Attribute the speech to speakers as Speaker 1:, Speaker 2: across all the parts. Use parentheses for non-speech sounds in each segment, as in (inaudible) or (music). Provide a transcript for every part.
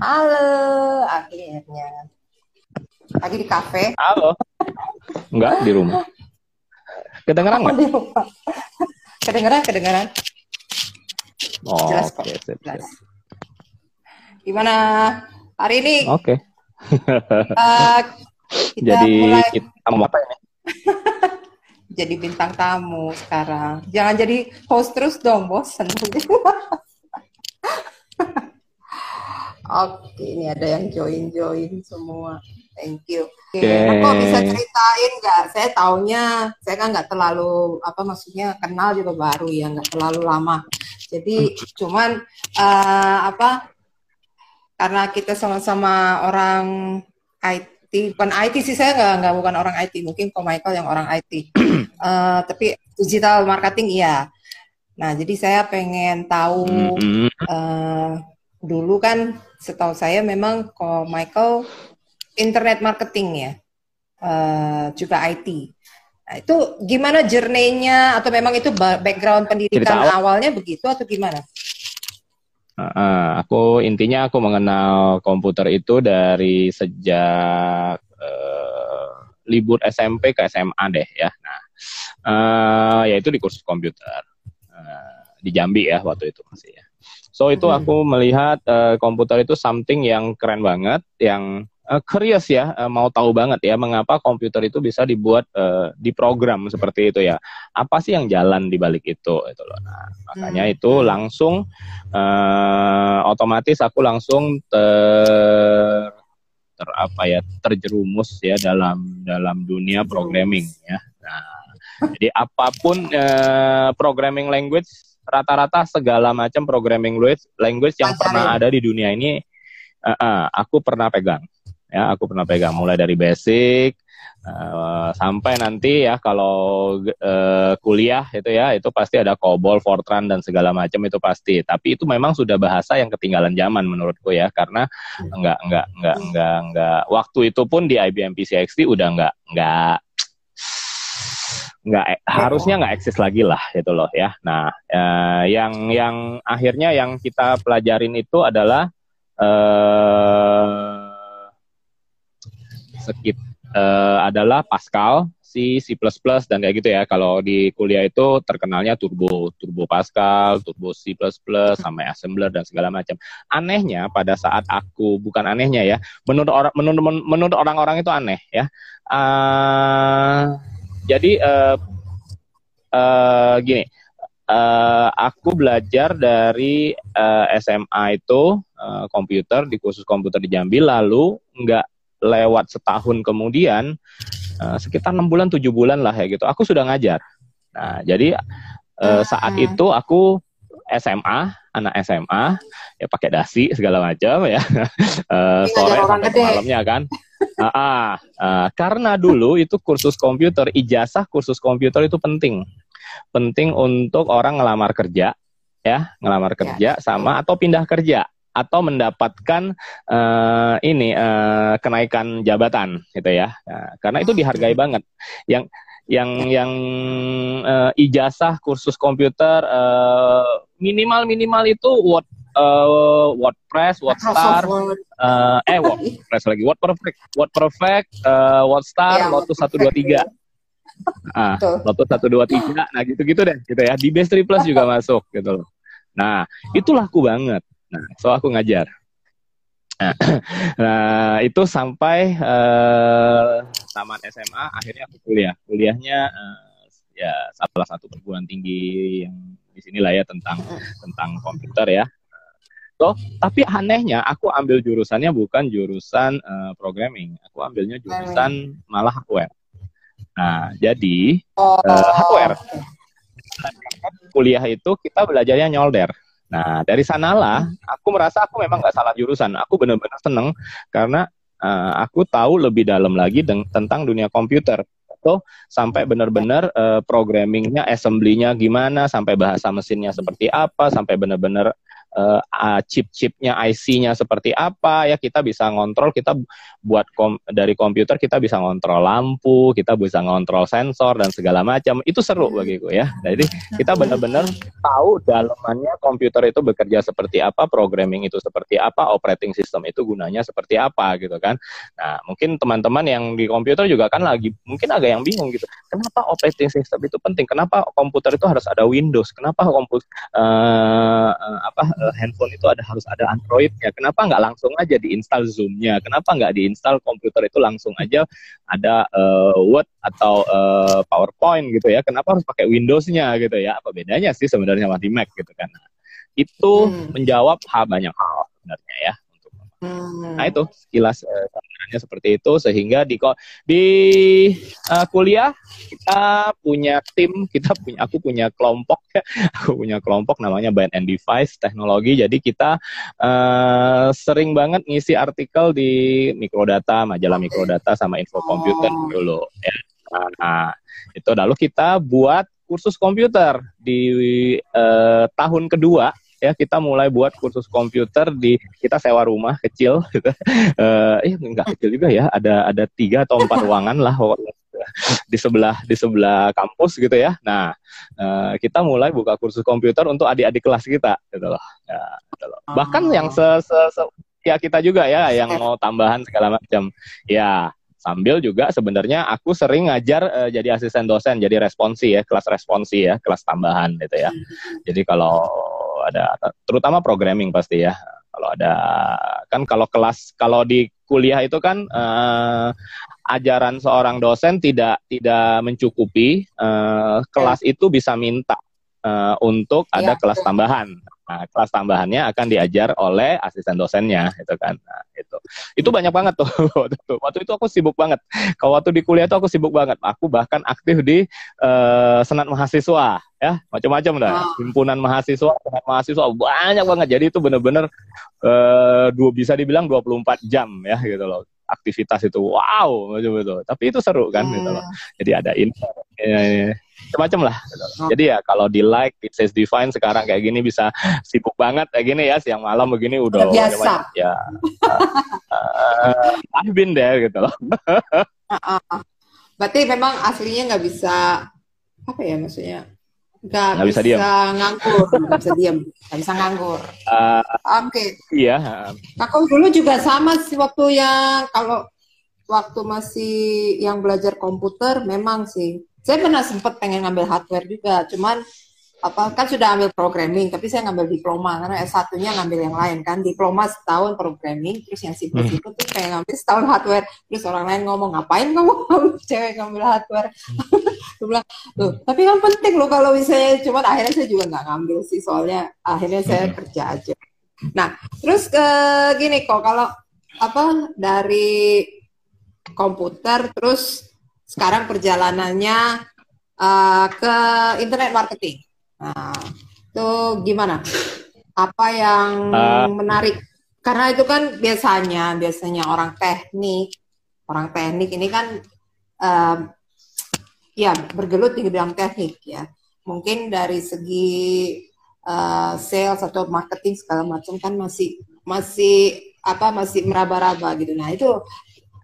Speaker 1: Halo, akhirnya. Lagi di kafe.
Speaker 2: Halo. Enggak, di rumah. Kedengeran nggak?
Speaker 1: di rumah. Kedengeran, kedengeran.
Speaker 2: Oh,
Speaker 1: Jelas kok.
Speaker 2: oke, sip,
Speaker 1: Jelas.
Speaker 2: sip.
Speaker 1: Gimana hari ini?
Speaker 2: Oke.
Speaker 1: eh, kita
Speaker 2: Jadi
Speaker 1: mulai
Speaker 2: kita mau apa ini? (laughs)
Speaker 1: jadi bintang tamu sekarang. Jangan jadi host terus dong, bosen. (laughs) Oke, ini ada yang join-join semua. Thank you. Oke, nah, kok bisa ceritain nggak? Saya taunya, saya kan nggak terlalu apa maksudnya kenal juga baru ya, nggak terlalu lama. Jadi cuman eh, apa? Karena kita sama-sama orang IT, bukan IT sih saya nggak nggak bukan orang IT, mungkin kok Michael yang orang IT. (clears throat) Eh, tapi digital marketing iya. Nah, jadi saya pengen tahu
Speaker 2: Mm-mm.
Speaker 1: Eh, dulu kan setahu saya memang kok Michael internet marketing ya, eh, juga IT. Nah, itu gimana journey-nya atau memang itu ba- background pendidikan
Speaker 2: Cerita
Speaker 1: awalnya begitu atau gimana?
Speaker 2: Uh, aku intinya aku mengenal komputer itu dari sejak uh, libur SMP ke SMA deh ya. Nah, uh, yaitu di kursus komputer Uh, di Jambi ya waktu itu masih ya. So itu aku melihat uh, komputer itu something yang keren banget, yang uh, curious ya, uh, mau tahu banget ya mengapa komputer itu bisa dibuat uh, diprogram seperti itu ya. Apa sih yang jalan di balik itu itu loh. Nah, makanya
Speaker 1: Hmm.
Speaker 2: itu langsung eh, otomatis aku langsung ter ter apa ya terjerumus ya dalam dalam dunia programming ya. Nah, jadi apa pun eh, programming language rata-rata segala macam programming language language yang pernah ada di dunia ini eh, eh, aku pernah pegang. Ya aku pernah pegang. Mulai dari basic eh, sampai nanti ya kalau eh, kuliah itu ya itu pasti ada COBOL, Fortran dan segala macam itu pasti. Tapi itu memang sudah bahasa yang ketinggalan zaman menurutku ya karena enggak enggak enggak enggak enggak waktu itu pun di IBM PCXD udah enggak enggak nggak harusnya nggak eksis lagi lah itu loh ya. Nah, eh, yang yang akhirnya yang kita pelajarin itu adalah eh sekit eh, adalah Pascal, C, C++ dan kayak gitu ya. Kalau di kuliah itu terkenalnya Turbo, Turbo Pascal, Turbo C++, sampai assembler dan segala macam. Anehnya pada saat aku bukan anehnya ya, menurut orang menurut menurut orang-orang itu aneh ya. Eh, jadi eh, eh, gini, eh, aku belajar dari eh, SMA itu eh, komputer di kursus komputer di Jambi, lalu nggak lewat setahun kemudian eh, sekitar enam bulan tujuh bulan lah ya gitu, aku sudah ngajar. Nah jadi eh, saat itu aku SMA, anak SMA, ya pakai dasi segala macam ya, (laughs)
Speaker 1: Ini
Speaker 2: sore sampai malamnya kan. Ah, ah, ah, karena dulu itu kursus komputer, ijazah kursus komputer itu penting, penting untuk orang ngelamar kerja, ya, ngelamar kerja sama atau pindah kerja atau mendapatkan eh, ini eh, kenaikan jabatan, gitu ya. Nah, karena itu dihargai banget. Yang yang yang eh, ijazah kursus komputer eh, minimal minimal itu Word eh, WordPress, WordStar,
Speaker 1: Word.
Speaker 2: eh eh (laughs) WordPress lagi Word Perfect, Word Perfect, eh, WordStar,
Speaker 1: Ya,
Speaker 2: Lotus
Speaker 1: Word
Speaker 2: satu dua tiga. Lotus satu dua tiga, nah gitu gitu deh, gitu ya. Di Best 3 Plus juga masuk gitu loh. Nah itu laku banget. Nah so aku ngajar. (clears throat) Nah, itu sampai eh, tamat SMA, akhirnya aku kuliah. Kuliahnya eh, ya salah satu perguruan tinggi yang di sinilah ya tentang tentang komputer ya. So, tapi anehnya aku ambil jurusannya bukan jurusan eh, programming, aku ambilnya jurusan malah hardware. Nah, jadi
Speaker 1: Oh,
Speaker 2: Eh, hardware. kuliah itu kita belajarnya nyolder. Nah, dari sanalah aku merasa aku memang nggak salah jurusan. Aku benar-benar seneng karena eh, aku tahu lebih dalam lagi tentang dunia komputer. So, sampai benar-benar eh, programmingnya, assembly-nya gimana, sampai bahasa mesinnya seperti apa, sampai benar-benar uh, chip-chipnya IC-nya seperti apa ya kita bisa ngontrol kita buat kom dari komputer kita bisa ngontrol lampu kita bisa ngontrol sensor dan segala macam. Itu seru bagiku ya. Jadi kita benar-benar tahu dalamannya komputer itu bekerja seperti apa programming itu seperti apa operating system itu gunanya seperti apa gitu kan. Nah mungkin teman-teman yang di komputer juga kan lagi mungkin agak yang bingung gitu. Kenapa operating system itu penting? Kenapa komputer itu harus ada Windows? Kenapa komputer uh, uh, apa uh, handphone itu ada harus ada Androidnya. Kenapa nggak langsung aja diinstal Zoom-nya? Kenapa nggak diinstal komputer itu langsung aja ada uh, Word atau uh, PowerPoint gitu ya? Kenapa harus pakai Windows-nya gitu ya? Apa bedanya sih sebenarnya sama di Mac gitu kan? Nah, itu hmm. menjawab hal banyak hal sebenarnya ya. Hmm. Nah itu sekilas uh, seperti itu sehingga di di uh, kuliah kita punya tim, kita punya aku punya kelompok ya, (laughs) aku punya kelompok namanya Band and Device Teknologi. Jadi kita uh, sering banget ngisi artikel di Mikrodata, majalah Mikrodata sama Info Komputer oh. dulu ya. Nah, itu lalu kita buat kursus komputer di uh, tahun kedua ya kita mulai buat kursus komputer di kita sewa rumah kecil (laughs) gitu. uh, eh enggak kecil juga ya. Ada ada tiga atau empat ruangan lah di sebelah di sebelah kampus gitu ya. Nah uh, kita mulai buka kursus komputer untuk adik-adik kelas kita gitu loh. Ya, gitu loh. bahkan yang se, se, se ya kita juga ya yang mau tambahan segala macam. Ya sambil juga sebenarnya aku sering ngajar uh, jadi asisten dosen jadi responsi ya kelas responsi ya kelas tambahan gitu ya. Hmm. jadi kalau ada terutama programming pasti ya. Kalau ada kan kalau kelas kalau di kuliah itu kan uh, ajaran seorang dosen tidak tidak mencukupi uh, kelas itu bisa minta uh, untuk ada ya, kelas tambahan Nah, kelas tambahannya akan diajar oleh asisten dosennya, itu kan. Nah, itu. Itu banyak banget tuh (laughs) waktu itu. aku sibuk banget. Kalau waktu di kuliah itu aku sibuk banget. Aku bahkan aktif di uh, senat mahasiswa, ya, macam-macam dah. Oh. Himpunan mahasiswa, senat mahasiswa banyak banget. Jadi itu benar-benar uh, dua bisa dibilang 24 jam ya gitu loh aktivitas itu wow macam itu tapi itu seru kan hmm. gitu loh hmm. jadi ada ini macam lah gitu. oh. jadi ya kalau di like it says divine sekarang kayak gini bisa sibuk banget kayak gini ya siang malam begini udah
Speaker 1: biasa
Speaker 2: ya uh, I've been there gitu loh (laughs)
Speaker 1: berarti memang aslinya nggak bisa apa ya maksudnya Gak, nggak bisa, bisa diam. nganggur, nggak bisa diam, nggak bisa nganggur. Uh, Oke. Okay.
Speaker 2: Iya.
Speaker 1: Aku dulu juga sama sih waktu yang kalau waktu masih yang belajar komputer memang sih. Saya pernah sempat pengen ngambil hardware juga, cuman apa kan sudah ambil programming tapi saya ngambil diploma karena S1-nya ngambil yang lain kan diploma setahun programming terus yang sibuk hmm. itu tuh kayak ngambil setahun hardware terus orang lain ngomong ngapain kamu (laughs) cewek ngambil hardware hmm. (laughs) bilang loh tapi kan penting loh kalau misalnya cuman akhirnya saya juga nggak ngambil sih soalnya akhirnya saya hmm. kerja aja nah terus ke gini kok kalau apa dari komputer terus sekarang perjalanannya uh, ke internet marketing Nah, itu gimana? Apa yang uh, menarik? Karena itu kan biasanya, biasanya orang teknik, orang teknik ini kan uh, ya bergelut di bidang teknik ya. Mungkin dari segi uh, sales atau marketing segala macam kan masih masih apa masih meraba-raba gitu. Nah itu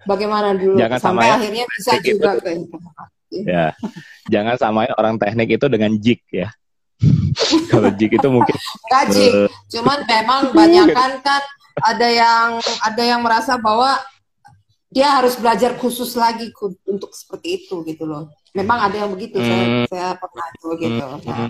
Speaker 1: bagaimana dulu Jangan sampai ya. akhirnya bisa juga ke
Speaker 2: Ya, jangan samain orang teknik itu dengan jik ya. (laughs) Kalau jik itu mungkin
Speaker 1: Gak jik, uh, cuman memang (laughs) banyak kan kan ada yang ada yang merasa bahwa dia harus belajar khusus lagi untuk seperti itu gitu loh. Memang ada yang begitu, hmm. saya, saya pernah itu gitu. Hmm. Nah.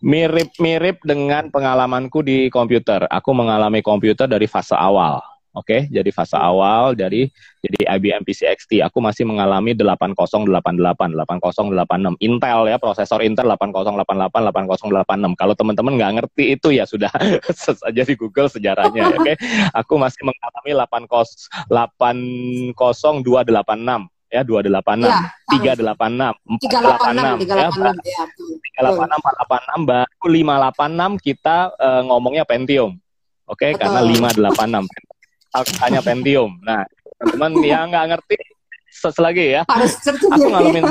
Speaker 2: Mirip-mirip dengan pengalamanku di komputer. Aku mengalami komputer dari fase awal Oke, okay, jadi fase awal dari jadi IBM PC XT aku masih mengalami 8088, 8086 Intel ya, prosesor Intel 8088, 8086. Kalau teman-teman nggak ngerti itu ya sudah saja di Google sejarahnya, oke. Okay? Aku masih mengalami 80 80286 ya 286, ya, 386, 486, 386, ya, 386, 486 baru 586 kita uh, ngomongnya Pentium. Oke, okay? karena 586 hanya Pentium. Nah, teman-teman yang (laughs) nggak ngerti, seselagi ya. Harus aku ngalamin.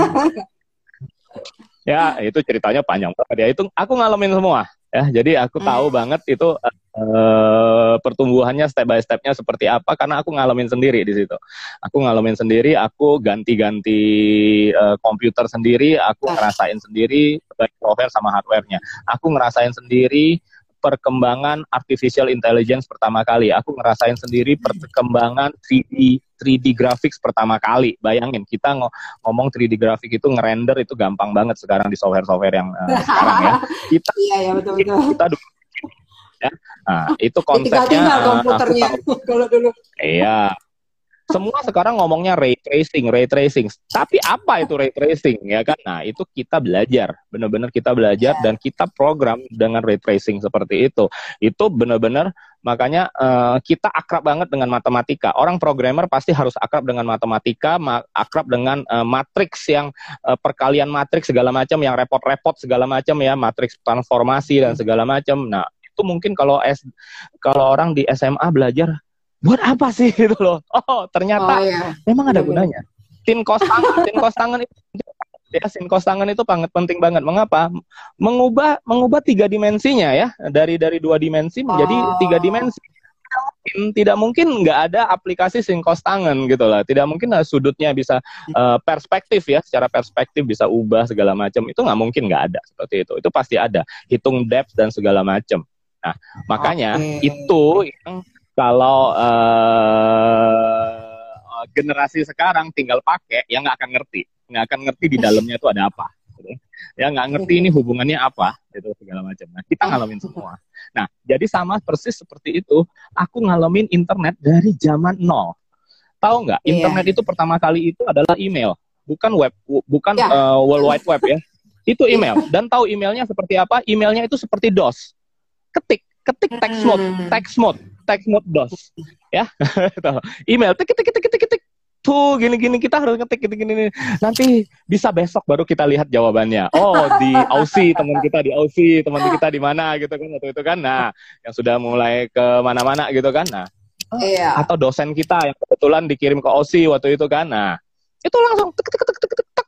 Speaker 2: (laughs) ya, itu ceritanya panjang banget ya. Itu aku ngalamin semua. ya jadi aku tahu hmm. banget itu uh, pertumbuhannya step by stepnya seperti apa karena aku ngalamin sendiri di situ aku ngalamin sendiri aku ganti-ganti uh, komputer sendiri aku ngerasain sendiri baik software sama hardwarenya aku ngerasain sendiri perkembangan artificial intelligence pertama kali. Aku ngerasain sendiri perkembangan 3D 3D graphics pertama kali. Bayangin kita ngomong 3D graphic itu ngerender itu gampang banget sekarang di software-software yang uh, sekarang ya. Kita (laughs)
Speaker 1: Iya ya betul betul. (laughs)
Speaker 2: Kita ya. Nah, itu konsepnya
Speaker 1: uh, komputernya (laughs) kalau dulu.
Speaker 2: Iya, semua sekarang ngomongnya ray tracing, ray tracing. Tapi apa itu ray tracing ya kan? Nah, itu kita belajar, benar-benar kita belajar yeah. dan kita program dengan ray tracing seperti itu. Itu benar-benar makanya uh, kita akrab banget dengan matematika. Orang programmer pasti harus akrab dengan matematika, ma akrab dengan uh, matriks yang uh, perkalian matriks segala macam yang repot-repot segala macam ya, matriks transformasi dan segala macam. Nah, itu mungkin kalau S kalau orang di SMA belajar buat apa sih (laughs) gitu loh oh ternyata oh, iya. memang ada iya, iya. gunanya tin kos tangan tin kos tangan itu ya sin kos tangan itu sangat penting banget mengapa mengubah mengubah tiga dimensinya ya dari dari dua dimensi menjadi oh. tiga dimensi tidak mungkin nggak ada aplikasi sinkos tangan gitu lah. Tidak mungkin lah sudutnya bisa uh, perspektif ya, secara perspektif bisa ubah segala macam. Itu nggak mungkin nggak ada seperti itu. Itu pasti ada. Hitung depth dan segala macam. Nah, makanya okay. itu yang kalau uh, generasi sekarang tinggal pakai, ya nggak akan ngerti, nggak akan ngerti di dalamnya itu ada apa. Gitu. Ya nggak ngerti ini hubungannya apa, itu segala macam. Nah kita ngalamin semua. Nah jadi sama persis seperti itu, aku ngalamin internet dari zaman nol. Tahu nggak? Iya. Internet itu pertama kali itu adalah email, bukan web, bukan yeah. uh, World Wide Web ya. (laughs) Itu email. Dan tahu emailnya seperti apa? Emailnya itu seperti DOS. Ketik, ketik text mode, text mode text mode DOS. Ya. (laughs) Email tik tik tik tik tik tuh gini gini kita harus ngetik gini gini nanti bisa besok baru kita lihat jawabannya. Oh di Aussie teman kita di Aussie teman kita di mana gitu kan waktu itu kan. Nah yang sudah mulai ke mana-mana gitu kan. Nah iya. atau dosen kita yang kebetulan dikirim ke Aussie waktu itu kan. Nah itu langsung tek tek tek tek tek, tek.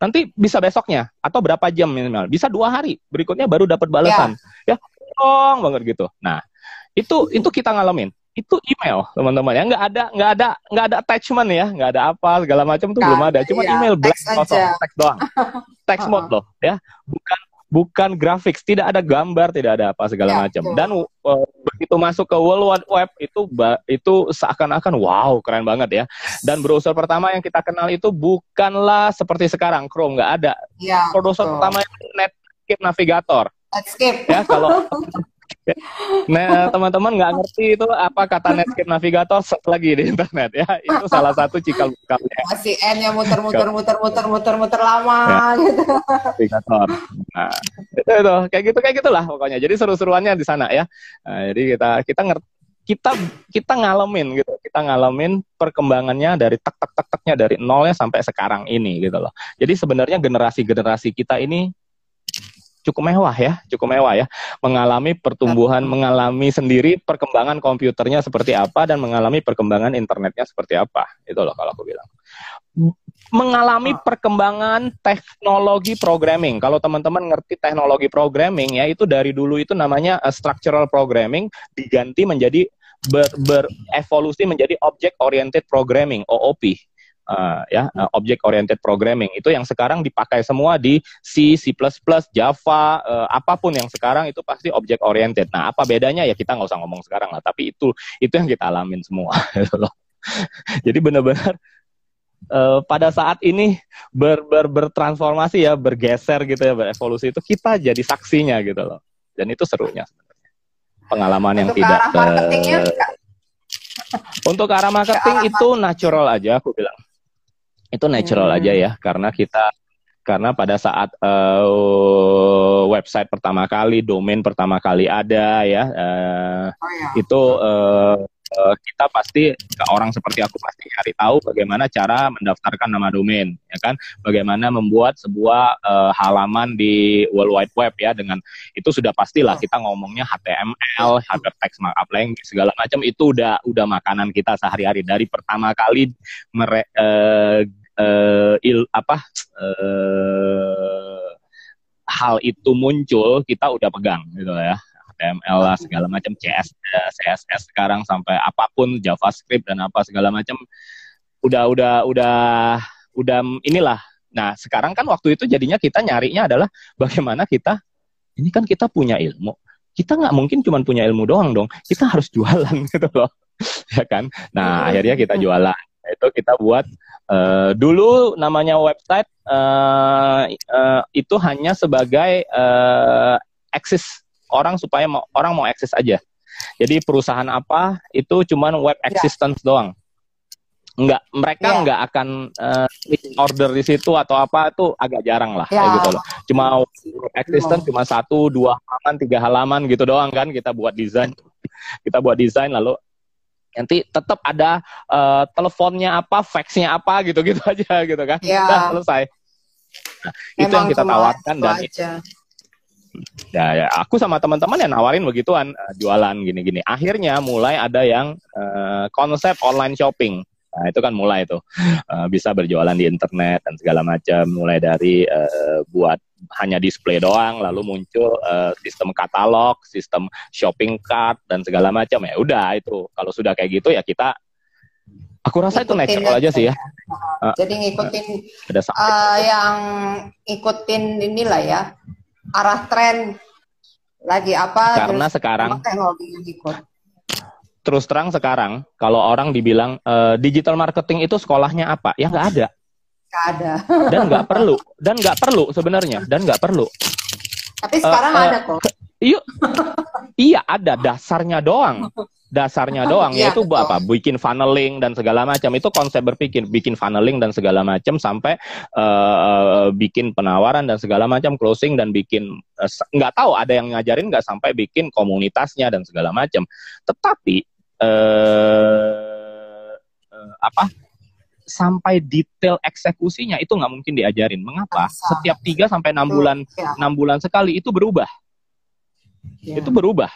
Speaker 2: nanti bisa besoknya atau berapa jam minimal. Bisa dua hari berikutnya baru dapat balasan. Ya, ya banget gitu. Nah itu itu kita ngalamin. Itu email teman-teman ya. Nggak ada nggak ada nggak ada attachment ya. Nggak ada apa segala macam tuh belum ada. Cuma iya, email blank kosong teks doang. (laughs) Text mode loh ya. Bukan bukan grafik tidak ada gambar tidak ada apa segala ya, macam. dan uh, begitu masuk ke World Wide Web itu itu seakan-akan wow keren banget ya. Dan browser pertama yang kita kenal itu bukanlah seperti sekarang Chrome nggak ada. Ya, browser betul. pertama Netscape Navigator.
Speaker 1: Netscape.
Speaker 2: Ya kalau (laughs) Nah, teman-teman nggak ngerti itu apa kata Netscape Navigator search lagi di internet ya. Itu salah satu cikal bakalnya.
Speaker 1: Masih N yang muter-muter muter-muter muter-muter lama ya. gitu.
Speaker 2: Navigator. Nah, itu itu kayak gitu kayak gitulah pokoknya. Jadi seru-seruannya di sana ya. Nah, jadi kita kita ngerti kita kita ngalamin gitu kita ngalamin perkembangannya dari tek tek tek teknya dari nolnya sampai sekarang ini gitu loh jadi sebenarnya generasi generasi kita ini cukup mewah ya, cukup mewah ya, mengalami pertumbuhan, mengalami sendiri perkembangan komputernya seperti apa dan mengalami perkembangan internetnya seperti apa, itu loh kalau aku bilang. Mengalami perkembangan teknologi programming. Kalau teman-teman ngerti teknologi programming ya, itu dari dulu itu namanya uh, structural programming diganti menjadi ber, berevolusi menjadi object oriented programming OOP uh, ya uh, object oriented programming itu yang sekarang dipakai semua di C, C++, Java, uh, apa pun yang sekarang itu pasti object oriented. Nah, apa bedanya ya kita nggak usah ngomong sekarang lah, tapi itu itu yang kita alamin semua (laughs) gitu loh. Jadi benar-benar uh, pada saat ini ber, ber, bertransformasi ya, bergeser gitu ya, berevolusi itu kita jadi saksinya gitu loh. Dan itu serunya sebenarnya. Pengalaman yang Untuk tidak uh, untuk arah marketing itu natural aja aku bilang itu natural hmm. aja ya karena kita karena pada saat uh, website pertama kali, domain pertama kali ada ya, uh, oh, ya. itu uh, uh, kita pasti ke orang seperti aku pasti cari tahu bagaimana cara mendaftarkan nama domain, ya kan? Bagaimana membuat sebuah uh, halaman di World Wide Web ya dengan itu sudah pastilah kita ngomongnya HTML, hypertext markup language segala macam itu udah udah makanan kita sehari-hari dari pertama kali mere, uh, uh, il apa uh, hal itu muncul kita udah pegang gitu ya. HTML lah segala macam CSS CSS sekarang sampai apa pun JavaScript dan apa segala macam udah udah udah udah inilah. Nah sekarang kan waktu itu jadinya kita nyarinya adalah bagaimana kita ini kan kita punya ilmu. Kita nggak mungkin cuma punya ilmu doang dong. Kita harus jualan (laughs) gitu loh. Ya kan? Nah akhirnya kita jualan itu kita buat uh, dulu namanya website uh, uh, itu hanya sebagai uh, eksis orang supaya mau, orang mau akses aja. Jadi perusahaan apa itu cuman web ya. existence yeah. doang. Enggak, mereka yeah. enggak akan uh, order di situ atau apa itu agak jarang lah yeah. kayak gitu loh. Cuma web existence yeah. cuma satu, dua halaman, tiga halaman gitu doang kan kita buat desain. kita buat desain lalu nanti tetap ada uh, teleponnya apa, faxnya apa gitu-gitu (laughs) aja gitu kan. Yeah. Udah selesai. Nah, itu yang kita tawarkan dan aja ya, ya aku sama teman-teman yang nawarin begituan uh, jualan gini-gini akhirnya mulai ada yang uh, konsep online shopping nah itu kan mulai tuh uh, bisa berjualan di internet dan segala macam mulai dari uh, buat hanya display doang lalu muncul uh, sistem katalog sistem shopping cart dan segala macam. Ya udah itu. Kalau sudah kayak gitu ya kita Aku rasa ngikutin itu natural aja sih ya.
Speaker 1: Jadi ngikutin uh, uh, yang ikutin inilah ya arah tren. Lagi apa
Speaker 2: karena sekarang teknologi yang ikut terus terang sekarang kalau orang dibilang uh, digital marketing itu sekolahnya apa? Ya nggak ada
Speaker 1: nggak ada.
Speaker 2: Dan nggak perlu. Dan nggak perlu sebenarnya. Dan nggak perlu.
Speaker 1: Tapi sekarang uh, uh, ada kok.
Speaker 2: iya. Iya ada. Dasarnya doang. Dasarnya (laughs) doang. Ya, yaitu betul. apa? Bikin funneling dan segala macam. Itu konsep berpikir. Bikin funneling dan segala macam sampai uh, bikin penawaran dan segala macam closing dan bikin uh, nggak tahu ada yang ngajarin nggak sampai bikin komunitasnya dan segala macam. Tetapi uh, uh, apa sampai detail eksekusinya itu nggak mungkin diajarin mengapa setiap 3 sampai enam bulan ya. enam bulan sekali itu berubah ya. itu berubah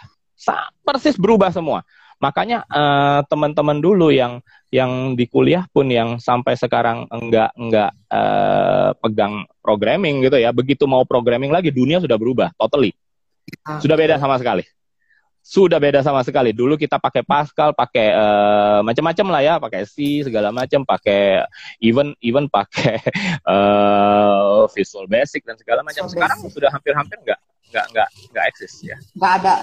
Speaker 2: persis berubah semua Makanya uh, teman-teman dulu yang yang di kuliah pun yang sampai sekarang enggak enggak uh, pegang programming gitu ya, begitu mau programming lagi dunia sudah berubah totally. Ah, sudah beda sama sekali. Sudah beda sama sekali. Dulu kita pakai Pascal, pakai uh, macam-macam lah ya, pakai C segala macam, pakai even even pakai uh, (laughs) Visual Basic dan segala macam. Sekarang sudah hampir-hampir enggak enggak enggak enggak eksis ya.
Speaker 1: Enggak ada.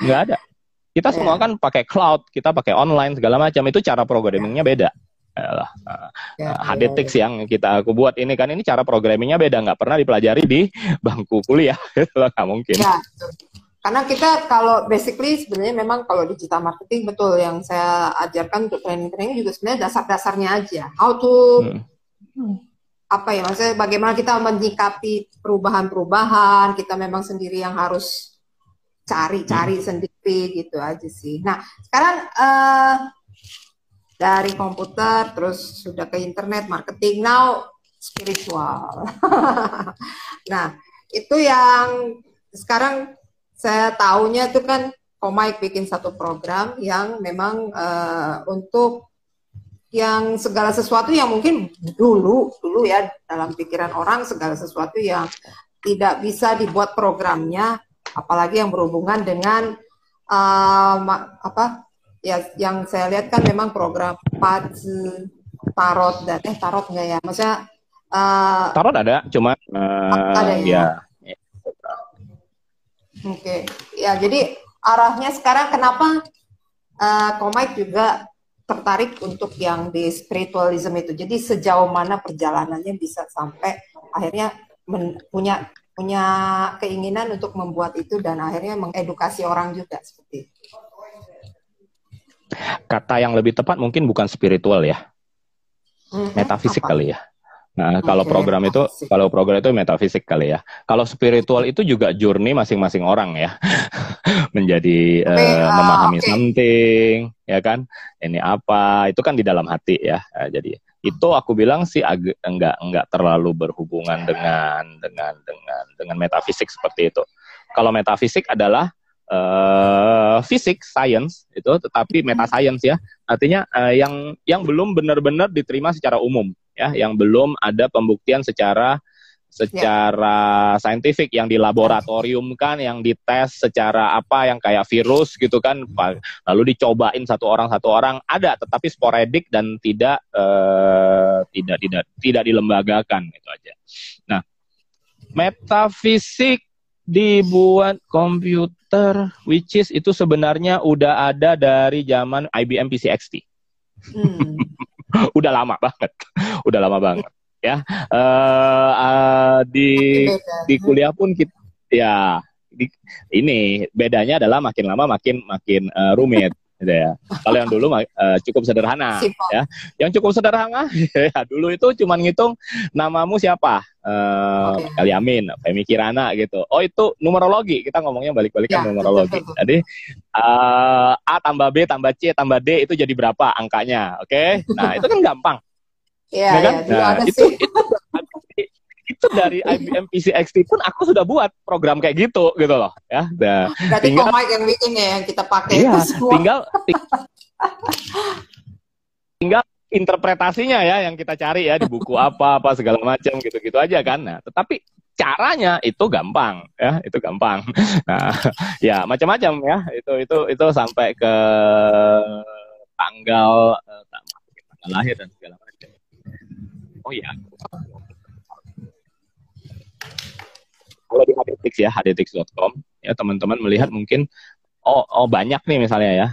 Speaker 2: Enggak ada. Kita yeah. semua kan pakai cloud, kita pakai online segala macam. Itu cara programmingnya beda. Yalah, uh, ya, HDTix ya, yang kita aku buat ini kan ini cara programmingnya beda, nggak pernah dipelajari di bangku kuliah, (laughs) itu nggak mungkin. Ya,
Speaker 1: karena kita kalau basically sebenarnya memang kalau digital marketing betul yang saya ajarkan untuk training-training juga sebenarnya dasar-dasarnya aja. How to hmm. apa ya maksudnya bagaimana kita menyikapi perubahan-perubahan, kita memang sendiri yang harus cari-cari hmm. sendiri gitu aja sih. Nah sekarang uh, dari komputer terus sudah ke internet marketing now spiritual. (laughs) nah itu yang sekarang saya tahunya itu kan Komik bikin satu program yang memang uh, untuk yang segala sesuatu yang mungkin dulu dulu ya dalam pikiran orang segala sesuatu yang tidak bisa dibuat programnya apalagi yang berhubungan dengan uh, apa ya yang saya lihat kan memang program pad tarot dan eh tarot enggak ya maksudnya
Speaker 2: uh, tarot ada cuma uh, ada ya, ya.
Speaker 1: Oke okay. ya jadi arahnya sekarang kenapa uh, komik juga tertarik untuk yang di spiritualism itu jadi sejauh mana perjalanannya bisa sampai akhirnya men, punya punya keinginan untuk membuat itu dan akhirnya mengedukasi orang juga seperti itu.
Speaker 2: Kata yang lebih tepat mungkin bukan spiritual ya, mm-hmm. metafisik Apa? kali ya. Nah, okay. kalau program itu kalau program itu metafisik kali ya. Kalau spiritual itu juga journey masing-masing orang ya. (laughs) Menjadi okay, uh, uh, memahami okay. something, ya kan? Ini apa? Itu kan di dalam hati ya. Uh, jadi itu aku bilang sih agak enggak enggak terlalu berhubungan dengan dengan dengan dengan metafisik seperti itu. Kalau metafisik adalah uh, fisik science itu tetapi meta science ya. Artinya uh, yang yang belum benar-benar diterima secara umum ya, yang belum ada pembuktian secara secara yeah. saintifik yang di laboratorium kan yang dites secara apa yang kayak virus gitu kan lalu dicobain satu orang satu orang ada tetapi sporadik dan tidak uh, tidak tidak tidak dilembagakan itu aja. Nah, metafisik dibuat komputer which is itu sebenarnya udah ada dari zaman IBM PCXT. Hmm. (laughs) udah lama banget. (laughs) udah lama banget ya uh, uh, di di kuliah pun kita ya di, ini bedanya adalah makin lama makin makin uh, rumit (laughs) gitu ya. Kalau yang dulu uh, cukup sederhana Simple. ya. Yang cukup sederhana ya dulu itu cuma ngitung namamu siapa? Uh, okay. Kaliamin, Femi Kirana gitu. Oh itu numerologi. Kita ngomongnya balik-balikan ya, numerologi. Betul, betul. Jadi uh, A tambah B tambah C tambah D itu jadi berapa angkanya? Oke. Okay? Nah, itu kan gampang.
Speaker 1: Iya, ya kan? ya, nah,
Speaker 2: itu, itu, itu dari IBM PC XT pun aku sudah buat program kayak gitu gitu loh ya.
Speaker 1: Nah, Berarti tinggal, yang bikin ya yang kita pakai
Speaker 2: iya, tinggal (laughs) tinggal interpretasinya ya yang kita cari ya di buku apa apa segala macam gitu-gitu aja kan. Nah, tetapi caranya itu gampang ya, itu gampang. (laughs) Nah, ya macam-macam ya. Itu itu itu sampai ke tanggal eh, tanggal lahir dan segala macam Oh iya. Kalau di hdtix ya, hdtix.com, ya teman-teman melihat mungkin, oh, oh banyak nih misalnya ya.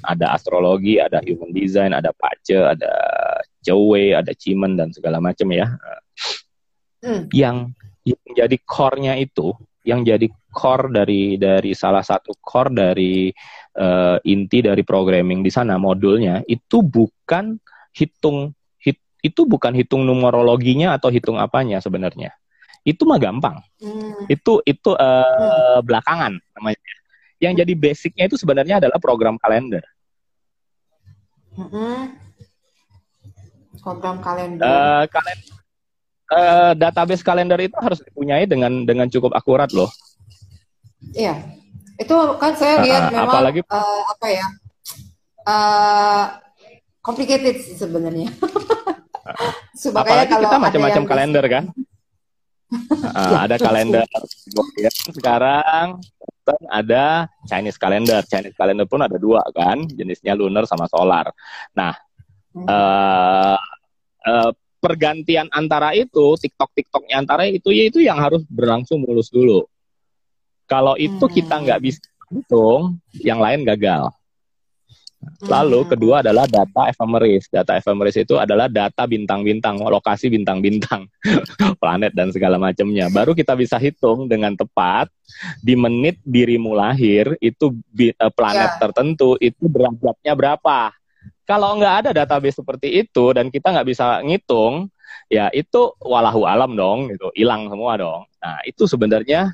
Speaker 2: Ada astrologi, ada human design, ada pace, ada Jowe, ada Cimen dan segala macam ya. Hmm. Yang yang jadi core-nya itu, yang jadi core dari dari salah satu core dari uh, inti dari programming di sana modulnya itu bukan hitung itu bukan hitung numerologinya atau hitung apanya sebenarnya. Itu mah gampang. Hmm. Itu itu uh, hmm. belakangan namanya. Yang jadi basicnya itu sebenarnya adalah program kalender.
Speaker 1: Hmm. Program kalender.
Speaker 2: Uh, kalender uh, database kalender itu harus dipunyai dengan dengan cukup akurat loh.
Speaker 1: Iya, itu kan saya lihat uh, memang apalagi, uh, apa ya, uh, complicated sih sebenarnya. (laughs)
Speaker 2: Apalagi kita macam-macam kalender kan. Uh, ada kalender ya, sekarang ada Chinese kalender. Chinese kalender pun ada dua kan, jenisnya lunar sama solar. Nah, uh, uh, pergantian antara itu, TikTok TikToknya antara itu ya itu yang harus berlangsung mulus dulu. Kalau itu kita nggak bisa hitung, yang lain gagal. Lalu hmm. kedua adalah data ephemeris. Data ephemeris itu adalah data bintang-bintang, lokasi bintang-bintang, (laughs) planet dan segala macamnya. Baru kita bisa hitung dengan tepat di menit dirimu lahir itu eh, planet yeah. tertentu itu derajatnya berapa. Kalau nggak ada database seperti itu dan kita nggak bisa ngitung, ya itu walahu alam dong, itu hilang semua dong. Nah itu sebenarnya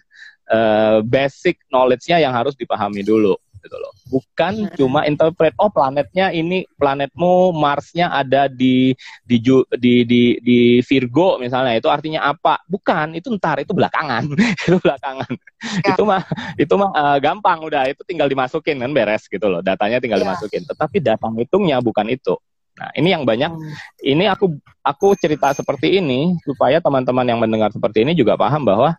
Speaker 2: uh, basic knowledge-nya yang harus dipahami dulu gitu loh. Bukan hmm. cuma interpret oh planetnya ini planetmu Marsnya ada di di di di, di Virgo misalnya itu artinya apa? Bukan, itu ntar itu belakangan. (laughs) itu belakangan. Ya. Itu mah itu mah uh, gampang udah itu tinggal dimasukin kan beres gitu loh. Datanya tinggal ya. dimasukin. Tetapi data hitungnya bukan itu. Nah, ini yang banyak. Hmm. Ini aku aku cerita seperti ini supaya teman-teman yang mendengar seperti ini juga paham bahwa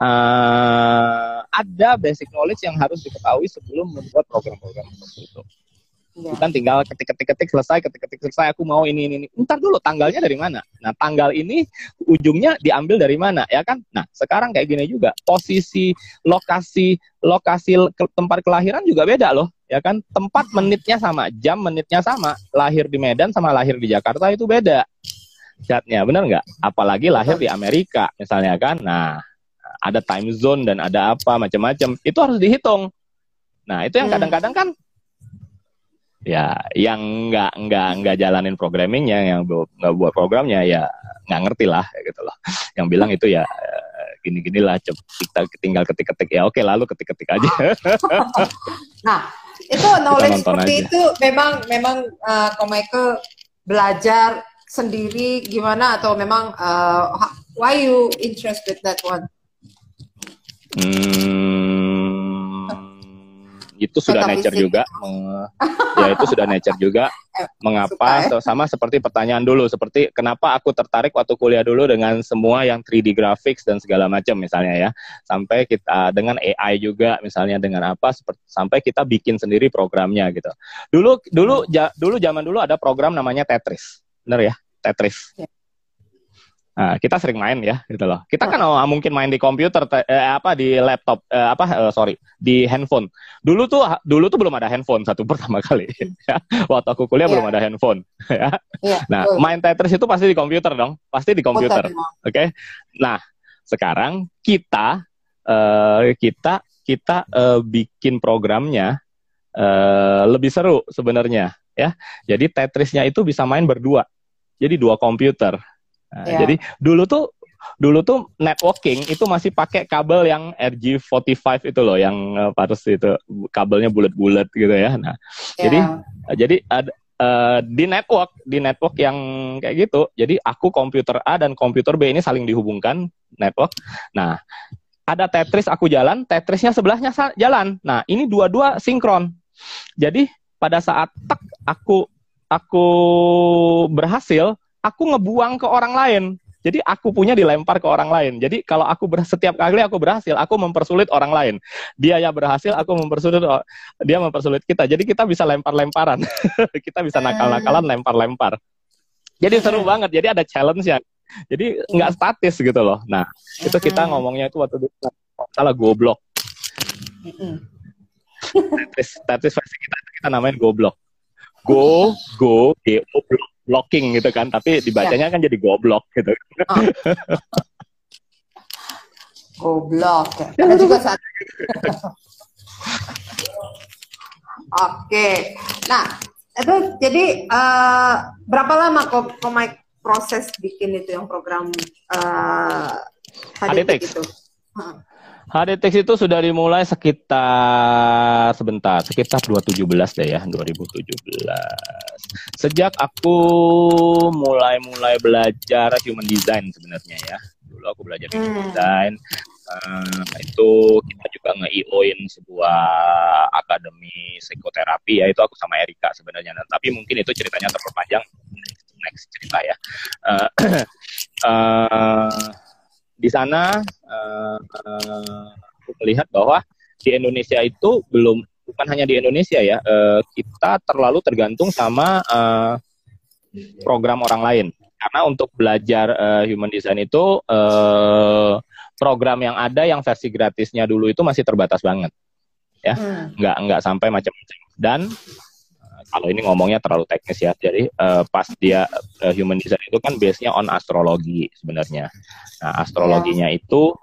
Speaker 2: uh, ada basic knowledge yang harus diketahui sebelum membuat program-program seperti itu. Ya. Bukan tinggal ketik-ketik-ketik selesai, ketik-ketik selesai, aku mau ini, ini, ini. Ntar dulu, tanggalnya dari mana? Nah, tanggal ini ujungnya diambil dari mana, ya kan? Nah, sekarang kayak gini juga, posisi, lokasi, lokasi ke, tempat kelahiran juga beda loh, ya kan? Tempat menitnya sama, jam menitnya sama. Lahir di Medan sama lahir di Jakarta itu beda. Catnya, benar nggak? Apalagi lahir di Amerika, misalnya kan? Nah, ada time zone dan ada apa macam-macam. Itu harus dihitung. Nah itu yang hmm. kadang-kadang kan ya yang nggak nggak nggak jalanin programmingnya yang nggak buat programnya ya nggak ngerti lah gitu loh. (laughs) Yang bilang itu ya gini-gini lah kita tinggal ketik-ketik. Ya oke lalu ketik-ketik aja. (laughs)
Speaker 1: Nah itu knowledge seperti aja. itu memang memang uh, Michael belajar sendiri gimana atau memang uh, why you interested that one
Speaker 2: Hmm, itu sudah nature juga. (laughs) ya itu sudah nature juga. Mengapa
Speaker 1: Suka, ya?
Speaker 2: sama seperti pertanyaan dulu seperti kenapa aku tertarik waktu kuliah dulu dengan semua yang 3D graphics dan segala macam misalnya ya. Sampai kita dengan AI juga misalnya dengan apa seperti sampai kita bikin sendiri programnya gitu. Dulu dulu ja, dulu zaman dulu ada program namanya Tetris. Bener ya? Tetris.
Speaker 1: Ya.
Speaker 2: Nah, kita sering main ya, gitu loh. Kita kan oh, mungkin main di komputer, te- eh, apa di laptop, eh, apa eh, sorry, di handphone. Dulu tuh, dulu tuh belum ada handphone satu (laughs) pertama kali. ya. Waktu aku kuliah
Speaker 1: Iya.
Speaker 2: belum ada handphone. (laughs) ya.
Speaker 1: Iya,
Speaker 2: Nah,
Speaker 1: betul.
Speaker 2: main Tetris itu pasti di komputer dong, pasti di komputer.
Speaker 1: Komputer,
Speaker 2: Oke. Nah, sekarang kita eh, kita kita eh, bikin programnya eh, lebih seru sebenarnya ya. Jadi Tetrisnya itu bisa main berdua. Jadi dua komputer. Nah,
Speaker 1: Ya.
Speaker 2: Jadi dulu tuh dulu tuh networking itu masih pakai kabel yang RG45 itu loh yang eh, harus itu kabelnya bulat-bulat gitu ya. Nah,
Speaker 1: Ya.
Speaker 2: jadi jadi ada eh, di network di network yang kayak gitu jadi aku komputer A dan komputer B ini saling dihubungkan network nah ada Tetris aku jalan Tetrisnya sebelahnya jalan nah ini dua-dua sinkron jadi pada saat tek aku aku berhasil aku ngebuang ke orang lain jadi aku punya dilempar ke orang lain. Jadi kalau aku ber, setiap kali aku berhasil, aku mempersulit orang lain. Dia yang berhasil, aku mempersulit dia mempersulit kita. Jadi kita bisa lempar-lemparan. (laughs) kita bisa nakal-nakalan lempar-lempar. Jadi seru banget. Jadi ada challenge ya. Jadi nggak statis gitu loh. Nah, itu kita ngomongnya itu waktu nggak salah goblok. Tetris, Tetris versi kita kita namain goblok. Go, go, G, O, block, blocking gitu kan. Tapi dibacanya kan jadi goblok gitu.
Speaker 1: Goblok. ya. Ada juga saat. (laughs) Oke. Nah, itu jadi eh, berapa lama kok Komik proses bikin itu yang program eh HDTech
Speaker 2: HDTech.
Speaker 1: itu? Heeh.
Speaker 2: HDTX itu sudah dimulai sekitar sebentar, sekitar 2017 deh ya, 2017. Sejak aku mulai-mulai belajar human design sebenarnya ya. Dulu aku belajar human
Speaker 1: Hmm.
Speaker 2: design. Eh, itu kita juga nge-IO-in sebuah akademi psikoterapi ya itu aku sama Erika sebenarnya. Nah, tapi mungkin itu ceritanya terlalu panjang. Next, next cerita ya. Eh, (clears throat) eh, di sana eh, eh, aku melihat bahwa di Indonesia itu belum bukan hanya di Indonesia ya eh, kita terlalu tergantung sama eh, program orang lain. Karena untuk belajar eh, human design itu eh, program yang ada yang versi gratisnya dulu itu masih terbatas banget.
Speaker 1: Hmm.
Speaker 2: nggak nggak sampai macam-macam. Dan kalau ini ngomongnya terlalu teknis ya. Jadi eh, pas dia eh, human design itu kan base nya on astrologi sebenarnya. Nah astrologinya itu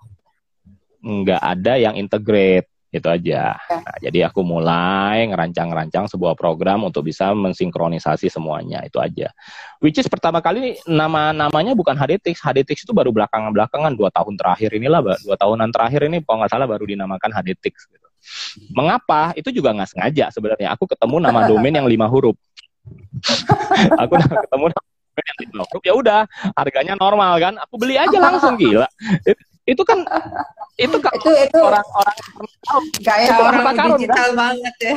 Speaker 2: nggak ada yang integrate itu aja. Nah, jadi aku mulai ngerancang-ngerancang sebuah program untuk bisa mensinkronisasi semuanya itu aja. Which is pertama kali nama namanya bukan HDTix HDTix itu baru belakangan belakangan dua tahun terakhir inilah dua tahunan terakhir ini kalau nggak salah baru dinamakan HDTix gitu Mengapa? Itu juga nggak sengaja sebenarnya. Aku ketemu nama domain yang lima huruf. (laughs) aku ketemu nama domain yang lima huruf. Ya udah, harganya normal kan. Aku beli aja langsung gila. Itu, itu kan itu kan
Speaker 1: Itu itu
Speaker 2: orang-orang
Speaker 1: gaya
Speaker 2: itu
Speaker 1: orang
Speaker 2: harta karun,
Speaker 1: digital banget ya.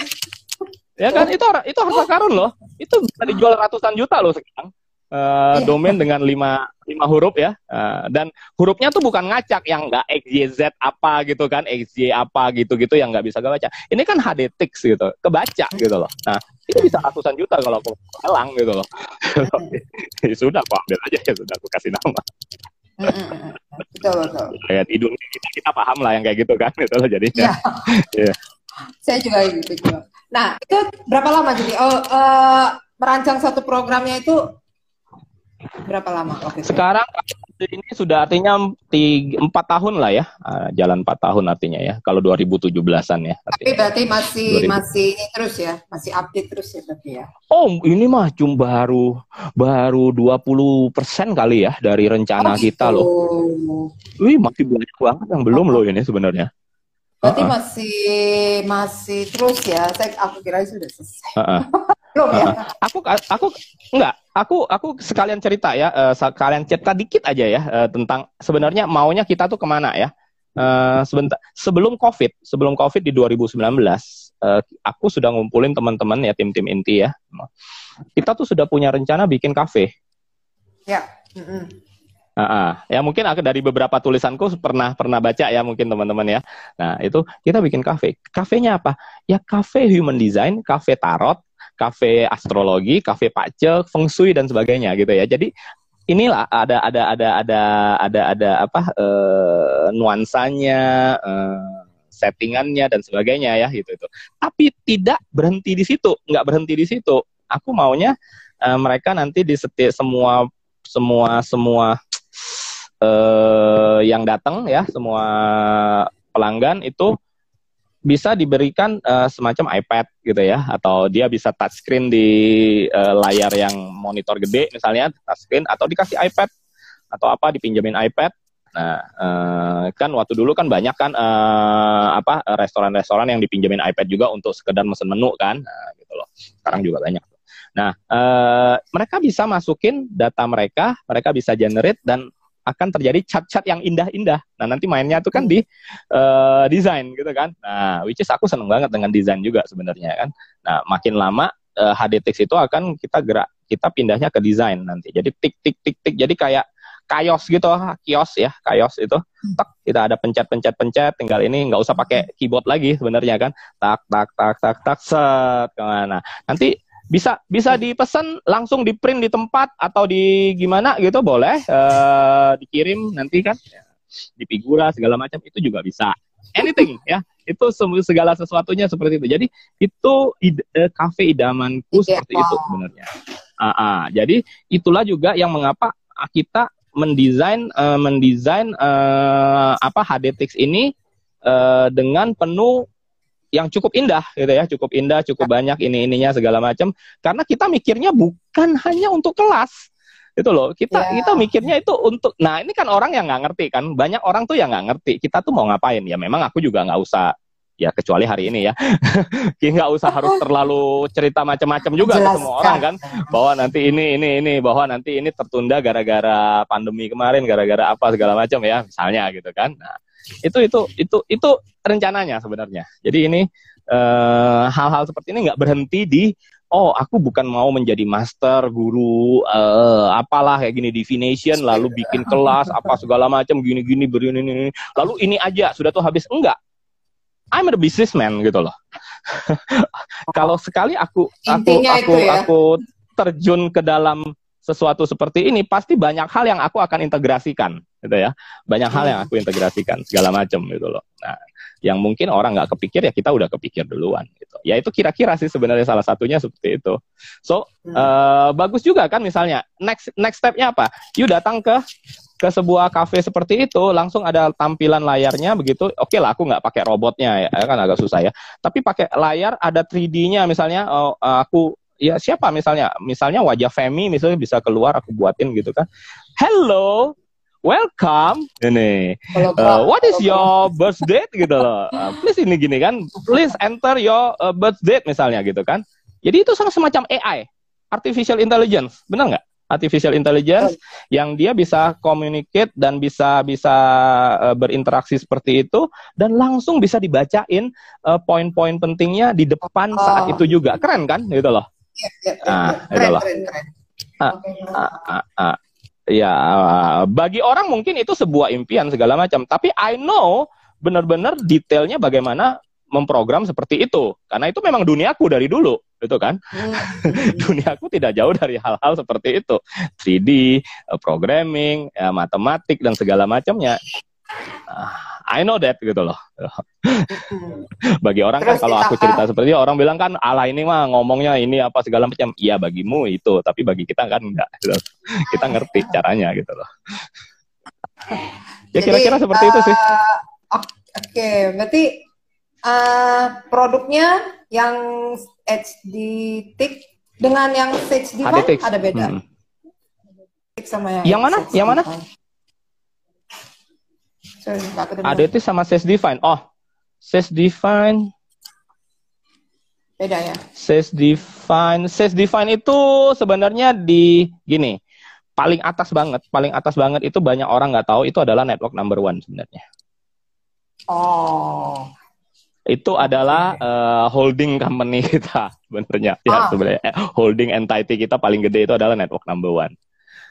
Speaker 2: ya kan itu itu harta karun loh. Itu bisa dijual ratusan juta loh sekarang.
Speaker 1: Iya.
Speaker 2: domain dengan lima lima huruf ya Eh, dan hurufnya tuh bukan ngacak yang nggak XYZ apa gitu kan XY apa gitu gitu yang nggak bisa gue baca ini kan HDTix gitu kebaca gitu loh nah itu bisa ratusan juta kalau aku lelang gitu loh (laughs) ya sudah aku ambil aja ya sudah aku kasih nama
Speaker 1: Mm, mm, mm. Betul betul.
Speaker 2: kayak tidur kita kita paham lah yang kayak gitu kan gitu loh jadinya (laughs)
Speaker 1: Iya. Saya juga gitu juga. Nah, itu berapa lama jadi? Oh, eh, merancang satu programnya itu berapa lama waktu itu?
Speaker 2: sekarang ini sudah artinya empat tahun lah ya Eh, jalan empat tahun artinya ya kalau 2017an ya
Speaker 1: Tapi
Speaker 2: artinya.
Speaker 1: berarti masih
Speaker 2: 2000.
Speaker 1: masih ini terus ya, masih update terus ya berarti ya.
Speaker 2: Oh, ini mah cuma baru baru 20% kali ya dari rencana
Speaker 1: Oh, gitu.
Speaker 2: kita loh. Wih, masih banyak banget yang belum loh ini sebenarnya.
Speaker 1: Berarti
Speaker 2: Uh-uh.
Speaker 1: masih masih terus ya. Saya aku kira sudah selesai.
Speaker 2: Heeh. (laughs)
Speaker 1: Belum ya?
Speaker 2: Aku aku enggak, aku aku sekalian cerita ya, eh, sekalian cerita dikit aja ya eh, tentang sebenarnya maunya kita tuh ke mana ya. Eh, sebentar sebelum Covid, sebelum Covid di 2019, uh, aku sudah ngumpulin teman-teman ya tim-tim inti ya. Kita tuh sudah punya rencana bikin kafe.
Speaker 1: Ya. Mm -hmm.
Speaker 2: Uh, uh, ya mungkin dari beberapa tulisanku pernah pernah baca ya mungkin teman-teman ya. Nah itu kita bikin kafe. Kafenya apa? Ya kafe human design, kafe tarot, kafe astrologi, kafe pace, feng shui dan sebagainya gitu ya. Jadi inilah ada ada ada ada ada ada apa uh, nuansanya, uh, settingannya dan sebagainya ya gitu itu. Tapi tidak berhenti di situ, nggak berhenti di situ. Aku maunya uh, mereka nanti di setiap semua semua semua uh, yang datang ya semua pelanggan itu bisa diberikan uh, semacam iPad gitu ya atau dia bisa touchscreen di uh, layar yang monitor gede misalnya touchscreen atau dikasih iPad atau apa dipinjemin iPad. Nah uh, kan waktu dulu kan banyak kan uh, apa restoran-restoran yang dipinjemin iPad juga untuk sekedar mesen menu kan nah, gitu loh. Sekarang juga banyak. Nah uh, mereka bisa masukin data mereka mereka bisa generate dan akan terjadi cat-cat yang indah-indah. Nah, nanti mainnya itu kan di uh, desain gitu kan. Nah, which is aku seneng banget dengan desain juga sebenarnya kan. Nah, makin lama uh, eh, HDTX itu akan kita gerak kita pindahnya ke desain nanti. Jadi tik tik tik tik jadi kayak kios gitu, kios ya, kios itu. Hmm. Tak kita ada pencet-pencet pencet, tinggal ini nggak usah pakai keyboard lagi sebenarnya kan. Tak tak tak tak tak set ke mana. Nanti bisa bisa dipesan langsung di print di tempat atau di gimana gitu boleh. Uh, dikirim nanti kan. Ya, di figura segala macam itu juga bisa. Anything ya. Itu segala sesuatunya seperti itu. Jadi itu ide, uh, cafe idamanku yeah, seperti itu sebenarnya. Uh, uh, jadi itulah juga yang mengapa kita mendesain uh, mendesain uh, apa HDTX ini uh, dengan penuh yang cukup indah gitu ya, cukup indah, cukup banyak ini ininya segala macam. Karena kita mikirnya bukan hanya untuk kelas, itu loh. Kita yeah. kita mikirnya itu untuk. Nah ini kan orang yang nggak ngerti kan, banyak orang tuh yang nggak ngerti. Kita tuh mau ngapain ya? Memang aku juga nggak usah ya kecuali hari ini ya (laughs) nggak usah harus terlalu cerita macam-macam juga ke semua orang kan bahwa nanti ini ini ini bahwa nanti ini tertunda gara-gara pandemi kemarin gara-gara apa segala macam ya misalnya gitu kan nah itu itu itu itu rencananya sebenarnya. Jadi ini eh, hal-hal uh, seperti ini nggak berhenti di oh aku bukan mau menjadi master guru uh, apalah kayak gini divination lalu bikin kelas apa segala macam gini-gini begini ini lalu ini aja sudah tuh habis. Enggak. I'm a businessman gitu loh. (laughs) Kalau sekali aku aku aku ya? aku terjun ke dalam sesuatu seperti ini pasti banyak hal yang aku akan integrasikan gitu ya. Banyak hal yang aku integrasikan segala macam gitu loh. Nah yang mungkin orang nggak kepikir ya kita udah kepikir duluan gitu. Ya itu kira-kira sih sebenarnya salah satunya seperti itu. So uh, bagus juga kan misalnya. Next next stepnya apa? You datang ke ke sebuah cafe seperti itu langsung ada tampilan layarnya begitu. Oke okay lah aku nggak pakai robotnya ya kan agak susah ya. Tapi pakai layar ada 3D-nya misalnya oh, aku ya siapa? Misalnya misalnya wajah Femi misalnya bisa keluar aku buatin gitu kan. Hello welcome. Ini uh, what is your birth date gitu loh. Uh, (laughs) please ini gini kan. Please enter your uh, birth date misalnya gitu kan. Jadi itu sama semacam AI artificial intelligence. Benar nggak? Artificial intelligence yang dia bisa communicate dan bisa bisa uh, berinteraksi seperti itu dan langsung bisa dibacain uh, poin-poin pentingnya di depan saat itu juga. Keren kan? Gitu loh Keren, keren, keren. Ah, ah, ah, ah. Ya, bagi orang mungkin itu sebuah impian segala macam. Tapi I know benar-benar detailnya bagaimana memprogram seperti itu. Karena itu memang duniaku dari dulu, itu kan. Hmm. (laughs) duniaku tidak jauh dari hal-hal seperti itu. 3D, eh, programming, ya, matematik dan segala macamnya. I know that gitu loh. Bagi orang kan Terus kan kalau aku cerita seperti itu, orang bilang kan ala ini mah ngomongnya ini apa segala macam. Iya bagimu itu, tapi bagi kita kan enggak. Gitu. Kita ngerti caranya gitu loh. Ya kira-kira seperti uh, itu sih.
Speaker 1: Oke, okay. berarti uh, produknya yang HD tick dengan yang HD ada beda. Hmm.
Speaker 2: Sama yang, yang mana? Yang mana? ADT sama Ses Define. Oh, Ses Define.
Speaker 1: Beda ya?
Speaker 2: Ses Define. Ses Define itu sebenarnya di gini. Paling atas banget, paling atas banget itu banyak orang nggak tahu itu adalah network number one sebenarnya.
Speaker 1: Oh.
Speaker 2: itu adalah uh, holding company (laughs) kita sebenarnya ya ah. sebenarnya eh, holding entity kita paling gede itu adalah network number one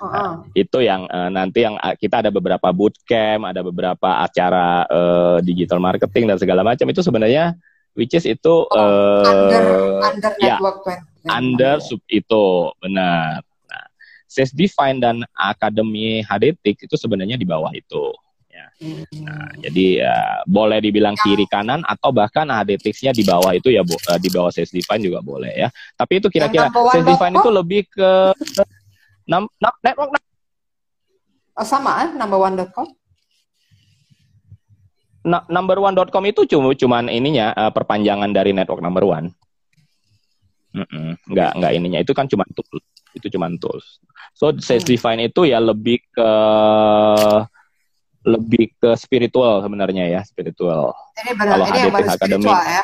Speaker 2: uh nah, itu yang uh, nanti yang uh, kita ada beberapa bootcamp ada beberapa acara uh, digital marketing dan segala macam itu sebenarnya which is itu oh, uh, under under ya, network under sub itu benar. Nah sales define dan akademi HDTIC itu sebenarnya di bawah itu Nah, jadi ya boleh dibilang kiri kanan atau bahkan HDTX-nya di bawah itu ya uh, di bawah sales define juga boleh ya. Tapi itu kira-kira sales define itu lebih ke network
Speaker 1: oh, sama eh? number one.com.
Speaker 2: Na, number one.com itu cuma cuman ininya uh, perpanjangan dari network number one. Mm -mm, nggak nggak ininya itu kan cuma tool itu cuma tools. So sales hmm. define itu ya lebih ke lebih ke spiritual sebenarnya ya spiritual.
Speaker 1: Ini benar, kalau HDTX Academy, ya?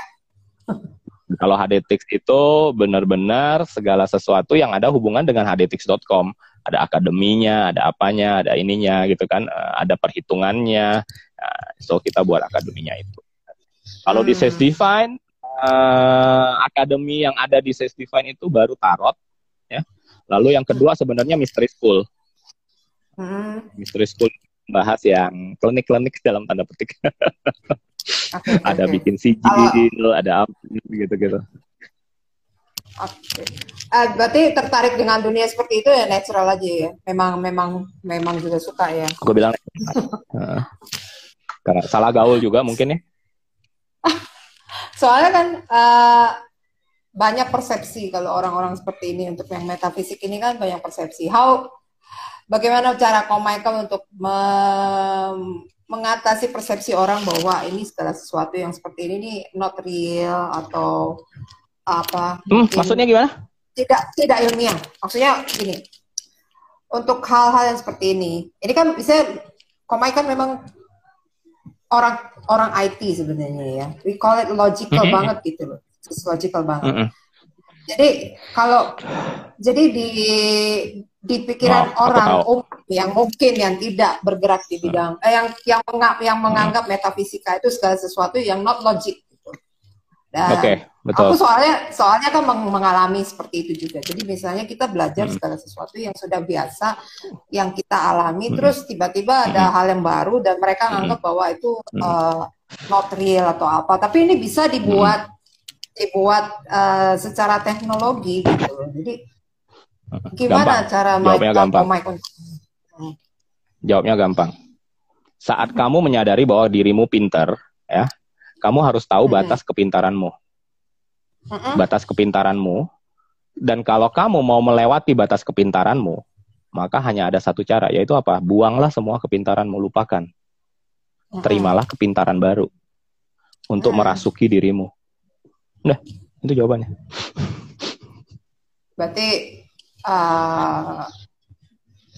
Speaker 2: Kalau HDTX itu benar-benar segala sesuatu yang ada hubungan dengan hdtix.com. Ada akademinya, ada apanya, ada ininya gitu kan, eh, ada perhitungannya. Nah, so kita buat akademinya itu. Kalau hmm. di Sales Define, uh, akademi yang ada di Sales Define itu baru tarot, ya. Lalu yang kedua sebenarnya Mystery School. Hmm. Mystery School bahas yang klinik-klinik dalam tanda petik. (laughs) Okay, ada okay. bikin sijil, ada apa gitu-gitu.
Speaker 1: Oke. Okay. Uh, berarti tertarik dengan dunia seperti itu ya natural aja ya. Memang memang memang juga suka ya.
Speaker 2: Aku bilang (laughs) uh, karena salah gaul juga mungkin ya. (laughs)
Speaker 1: Soalnya kan uh, banyak persepsi kalau orang-orang seperti ini untuk yang metafisik ini kan banyak persepsi. How bagaimana cara Ko Michael untuk me mengatasi persepsi orang bahwa ini segala sesuatu yang seperti ini nih not real atau apa?
Speaker 2: Hmm, maksudnya gimana?
Speaker 1: Tidak tidak ilmiah. Maksudnya gini. Untuk hal-hal yang seperti ini, ini kan bisa Komai kan memang orang orang IT sebenarnya ya. We call it logical mm -hmm. banget gitu loh. It's logical banget. Mm -hmm. Jadi kalau jadi di di pikiran oh, orang um, yang mungkin yang tidak bergerak di bidang eh, yang yang menganggap, yang menganggap hmm. metafisika itu segala sesuatu yang not logic gitu. Dan okay, betul. aku soalnya soalnya kan mengalami seperti itu juga. Jadi misalnya kita belajar hmm. segala sesuatu yang sudah biasa yang kita alami hmm. terus tiba-tiba ada hmm. hal yang baru dan mereka menganggap hmm. bahwa itu hmm. uh, not real atau apa. Tapi ini bisa dibuat hmm. dibuat uh, secara teknologi gitu. Jadi Gimana gampang. cara
Speaker 2: Jawabnya gampang. Jawabnya gampang. Saat hmm. kamu menyadari bahwa dirimu pinter, ya, kamu harus tahu hmm. batas kepintaranmu. Hmm. Batas kepintaranmu. Dan kalau kamu mau melewati batas kepintaranmu, maka hanya ada satu cara, yaitu apa? Buanglah semua kepintaranmu, lupakan. Terimalah kepintaran baru untuk merasuki dirimu. Udah, itu jawabannya.
Speaker 1: Berarti uh,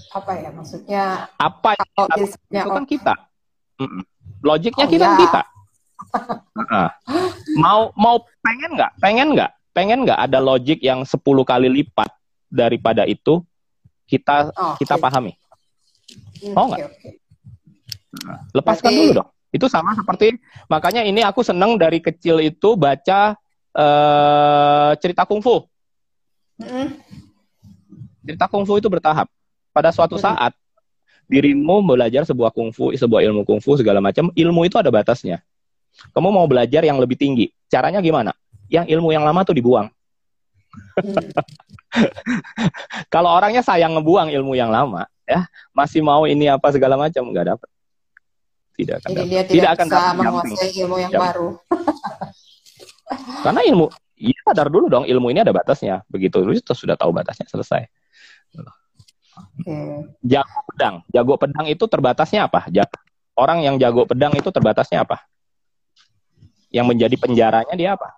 Speaker 1: apa ya maksudnya
Speaker 2: apa kalau itu kan kita? Logiknya oh, kita ya. kita. Nah, mau mau pengen nggak? Pengen nggak? Pengen nggak ada logik yang 10 kali lipat daripada itu kita oh, kita okay. pahami? Hmm, mau nggak? okay, okay. Nah, lepaskan Berarti... dulu dong. Itu sama seperti makanya ini aku seneng dari kecil itu baca uh, cerita kungfu. Mm cerita kungfu itu bertahap. Pada suatu saat dirimu belajar sebuah kungfu, sebuah ilmu kungfu segala macam, ilmu itu ada batasnya. Kamu mau belajar yang lebih tinggi. Caranya gimana? Yang ilmu yang lama tuh dibuang. (laughs) Kalau orangnya sayang ngebuang ilmu yang lama, ya masih mau ini apa segala macam nggak dapat. Tidak akan.
Speaker 1: Dia tidak, tidak akan dapat menguasai ilmu yang jam. baru.
Speaker 2: Karena ilmu, ya sadar dulu dong ilmu ini ada batasnya. Begitu lu sudah tahu batasnya selesai. Okay. Jago pedang, jago pedang itu terbatasnya apa? Orang yang jago pedang itu terbatasnya apa? Yang menjadi penjaranya dia apa?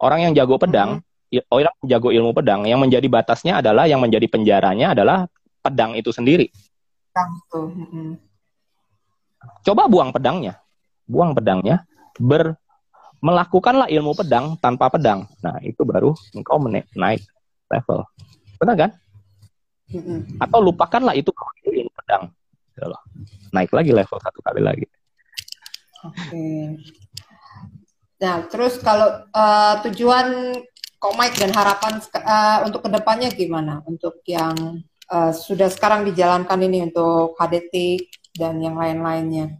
Speaker 2: Orang yang jago pedang, mm-hmm. orang yang jago ilmu pedang, yang menjadi batasnya adalah yang menjadi penjaranya adalah pedang itu sendiri. Mm-hmm. Coba buang pedangnya, buang pedangnya, ber melakukanlah ilmu pedang tanpa pedang. Nah itu baru engkau naik level, benar kan? Atau lupakanlah itu ilmu pedang. Gitu loh. Naik lagi level satu kali lagi.
Speaker 1: Oke. Nah, terus kalau uh, tujuan Komite dan harapan uh, untuk ke depannya gimana? Untuk yang uh, sudah sekarang dijalankan ini untuk HDT dan yang lain-lainnya?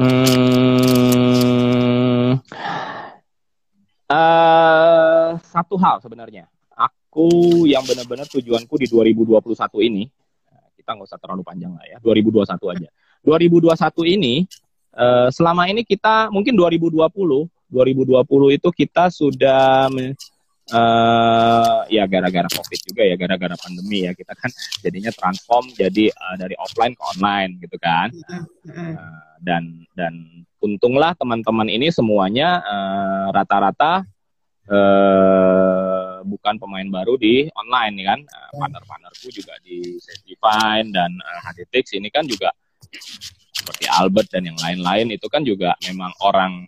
Speaker 2: Hmm, uh, satu hal sebenarnya. Aku yang benar-benar tujuanku di 2021 ini, kita nggak usah terlalu panjang lah ya, 2021 aja. 2021 ini uh, selama ini kita mungkin 2020 2020 itu kita sudah uh, ya gara-gara covid juga ya gara-gara pandemi ya kita kan jadinya transform jadi uh, dari offline ke online gitu kan uh, dan dan untunglah teman-teman ini semuanya rata-rata uh, bukan pemain baru di online nih kan? Uh, partner-partnerku juga di Safety dan uh, HDTX ini kan juga seperti Albert dan yang lain-lain itu kan juga memang orang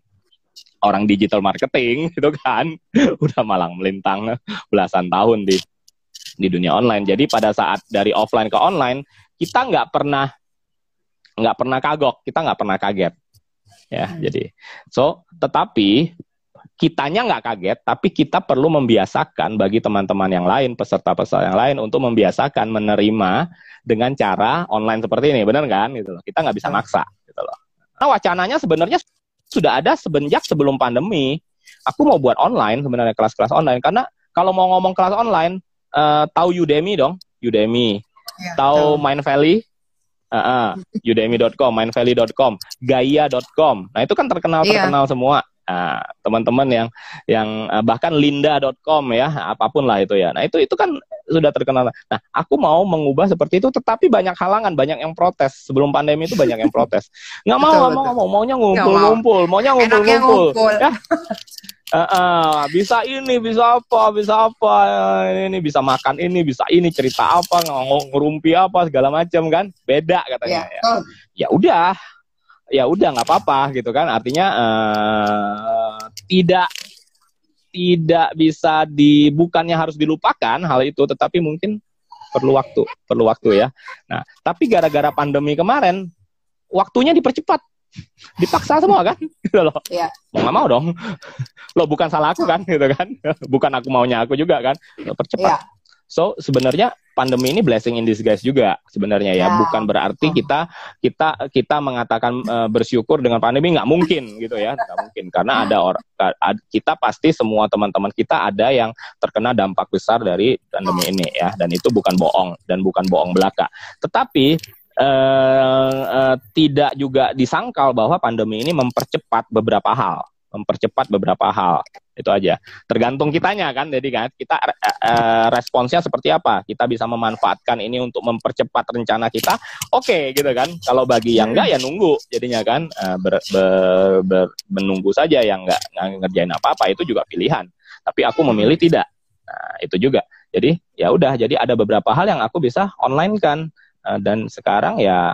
Speaker 2: orang digital marketing (laughs) gitu kan? Udah malang melintang belasan tahun di di dunia online. Jadi pada saat dari offline ke online kita nggak pernah nggak pernah kagok kita nggak pernah kaget. Ya hmm. jadi so tetapi kitanya nggak kaget tapi kita perlu membiasakan bagi teman-teman yang lain peserta-peserta yang lain untuk membiasakan menerima dengan cara online seperti ini, benar kan? Gitu loh. Kita nggak bisa maksa, gitu loh. Nah, wacananya sebenarnya sudah ada semenjak sebelum pandemi. Aku mau buat online sebenarnya kelas-kelas online karena kalau mau ngomong kelas online, uh, tahu Udemy dong, Udemy, ya, tahu Mind Valley, uh, uh, udemy.com, mindvalley.com, gaya.com. Nah itu kan terkenal terkenal yeah. semua. Nah, teman-teman yang yang uh, bahkan linda.com ya, apa pun lah itu ya. Nah, itu itu kan sudah terkenal. Nah, aku mau mengubah seperti itu tetapi banyak halangan, banyak yang protes. Sebelum pandemi itu banyak yang protes. Nggak mau, nggak mau, mau, maunya ngumpul-ngumpul, maunya ngumpul-ngumpul. Ya. Uh, (laughs) uh, bisa ini, bisa apa, bisa apa, ini bisa makan ini, bisa ini cerita apa, ngerumpi apa segala macam kan, beda katanya. Ya, ya. ya udah, ya udah nggak apa-apa gitu kan. Artinya uh, tidak tidak bisa di bukannya harus dilupakan hal itu tetapi mungkin perlu waktu perlu waktu ya. Nah tapi gara-gara pandemi kemarin waktunya dipercepat. Dipaksa semua kan? (laughs) Gitu loh. Ya. mau nggak mau dong. Lo bukan salah aku kan? Gitu kan. (laughs) Bukan aku maunya aku juga kan? Percepat. Ya. so sebenarnya pandemi ini blessing in disguise juga sebenarnya ya. ya. Bukan berarti kita kita kita mengatakan uh, bersyukur dengan pandemi nggak mungkin gitu ya, nggak mungkin karena ada orang kita pasti semua teman-teman kita ada yang terkena dampak besar dari pandemi ini ya, dan itu bukan bohong dan bukan bohong belaka. Tetapi uh, uh, tidak juga disangkal bahwa pandemi ini mempercepat beberapa hal mempercepat beberapa hal. Itu aja. Tergantung kitanya kan jadi kan kita uh, responsnya seperti apa. Kita bisa memanfaatkan ini untuk mempercepat rencana kita oke okay, gitu kan. Kalau bagi yang enggak ya nunggu jadinya kan. Uh, ber, ber, ber, menunggu saja yang enggak, ngerjain apa apa itu juga pilihan. Tapi aku memilih tidak. Nah itu juga. Jadi ya udah jadi ada beberapa hal yang aku bisa online kan uh, dan sekarang ya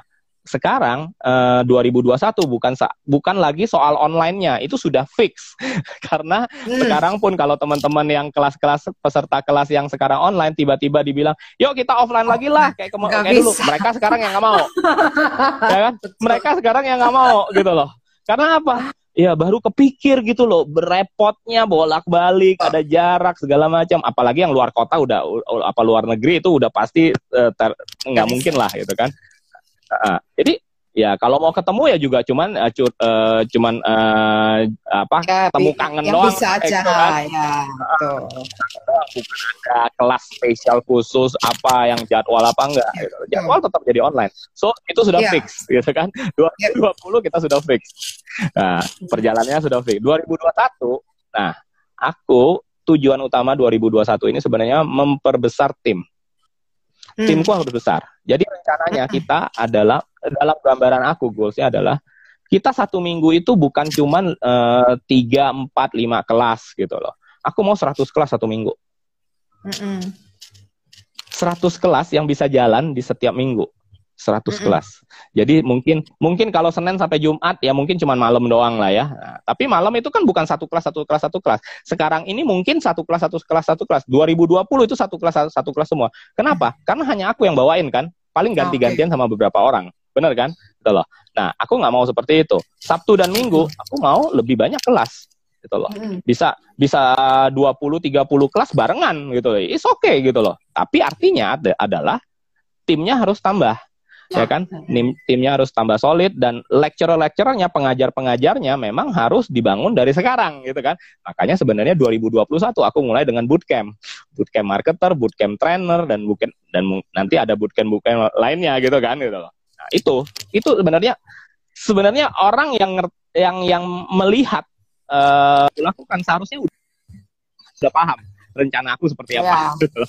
Speaker 2: sekarang uh, 2021 bukan bukan lagi soal onlinenya itu sudah fix. (laughs) Karena hmm. sekarang pun kalau teman-teman yang kelas-kelas peserta kelas yang sekarang online tiba-tiba dibilang yuk kita offline lagi lah kayak, kema- kayak dulu. mereka sekarang yang nggak mau. (laughs) Ya kan? Mereka sekarang yang nggak mau gitu loh. Karena apa? Ya baru kepikir gitu loh berepotnya bolak-balik ada jarak segala macam. Apalagi yang luar kota udah apa luar negeri itu udah pasti uh, nggak mungkin lah gitu kan Uh, jadi ya kalau mau ketemu ya juga cuman uh, cu, uh, cuman uh, apa ya, ketemu kangen yang doang
Speaker 1: bisa aja kan. ya
Speaker 2: betul. bukan ada kelas spesial khusus apa yang jadwal apa enggak ya, gitu. jadwal tetap jadi online so itu sudah ya. fix gitu kan (laughs) 2020 ya. kita sudah fix nah perjalanannya sudah fix 2021 nah aku tujuan utama 2021 ini sebenarnya memperbesar tim hmm. timku harus besar. Jadi rencananya hmm. kita adalah dalam gambaran aku goalsnya adalah kita satu minggu itu bukan cuman eh, tiga empat lima kelas gitu loh. Aku mau 100 kelas satu minggu. 100 kelas yang bisa jalan di setiap minggu. 100 mm -hmm. kelas. Jadi mungkin mungkin kalau Senin sampai Jumat ya mungkin cuma malam doang lah ya. Nah, tapi malam itu kan bukan satu kelas satu kelas satu kelas. Sekarang ini mungkin satu kelas satu kelas satu kelas. 2020 itu satu kelas satu, satu kelas semua. Kenapa? Karena hanya aku yang bawain kan. Paling ganti-gantian sama beberapa orang. benar kan? Gitu loh. Nah, aku nggak mau seperti itu. Sabtu dan Minggu aku mau lebih banyak kelas gitu loh. Bisa bisa 20 30 kelas barengan gitu loh. It's okay gitu loh. Tapi artinya ad adalah timnya harus tambah. Ya, ya kan? Tim, timnya harus tambah solid dan lecturer-lecturernya, pengajar-pengajarnya memang harus dibangun dari sekarang gitu kan. Makanya sebenarnya 2021 aku mulai dengan bootcamp. Bootcamp marketer, bootcamp trainer dan bootcamp dan nanti ada bootcamp-bootcamp lainnya gitu kan gitu loh. Nah, itu itu sebenarnya sebenarnya orang yang yang yang melihat uh, lakukan seharusnya udah, sudah paham rencana aku seperti apa. Ya.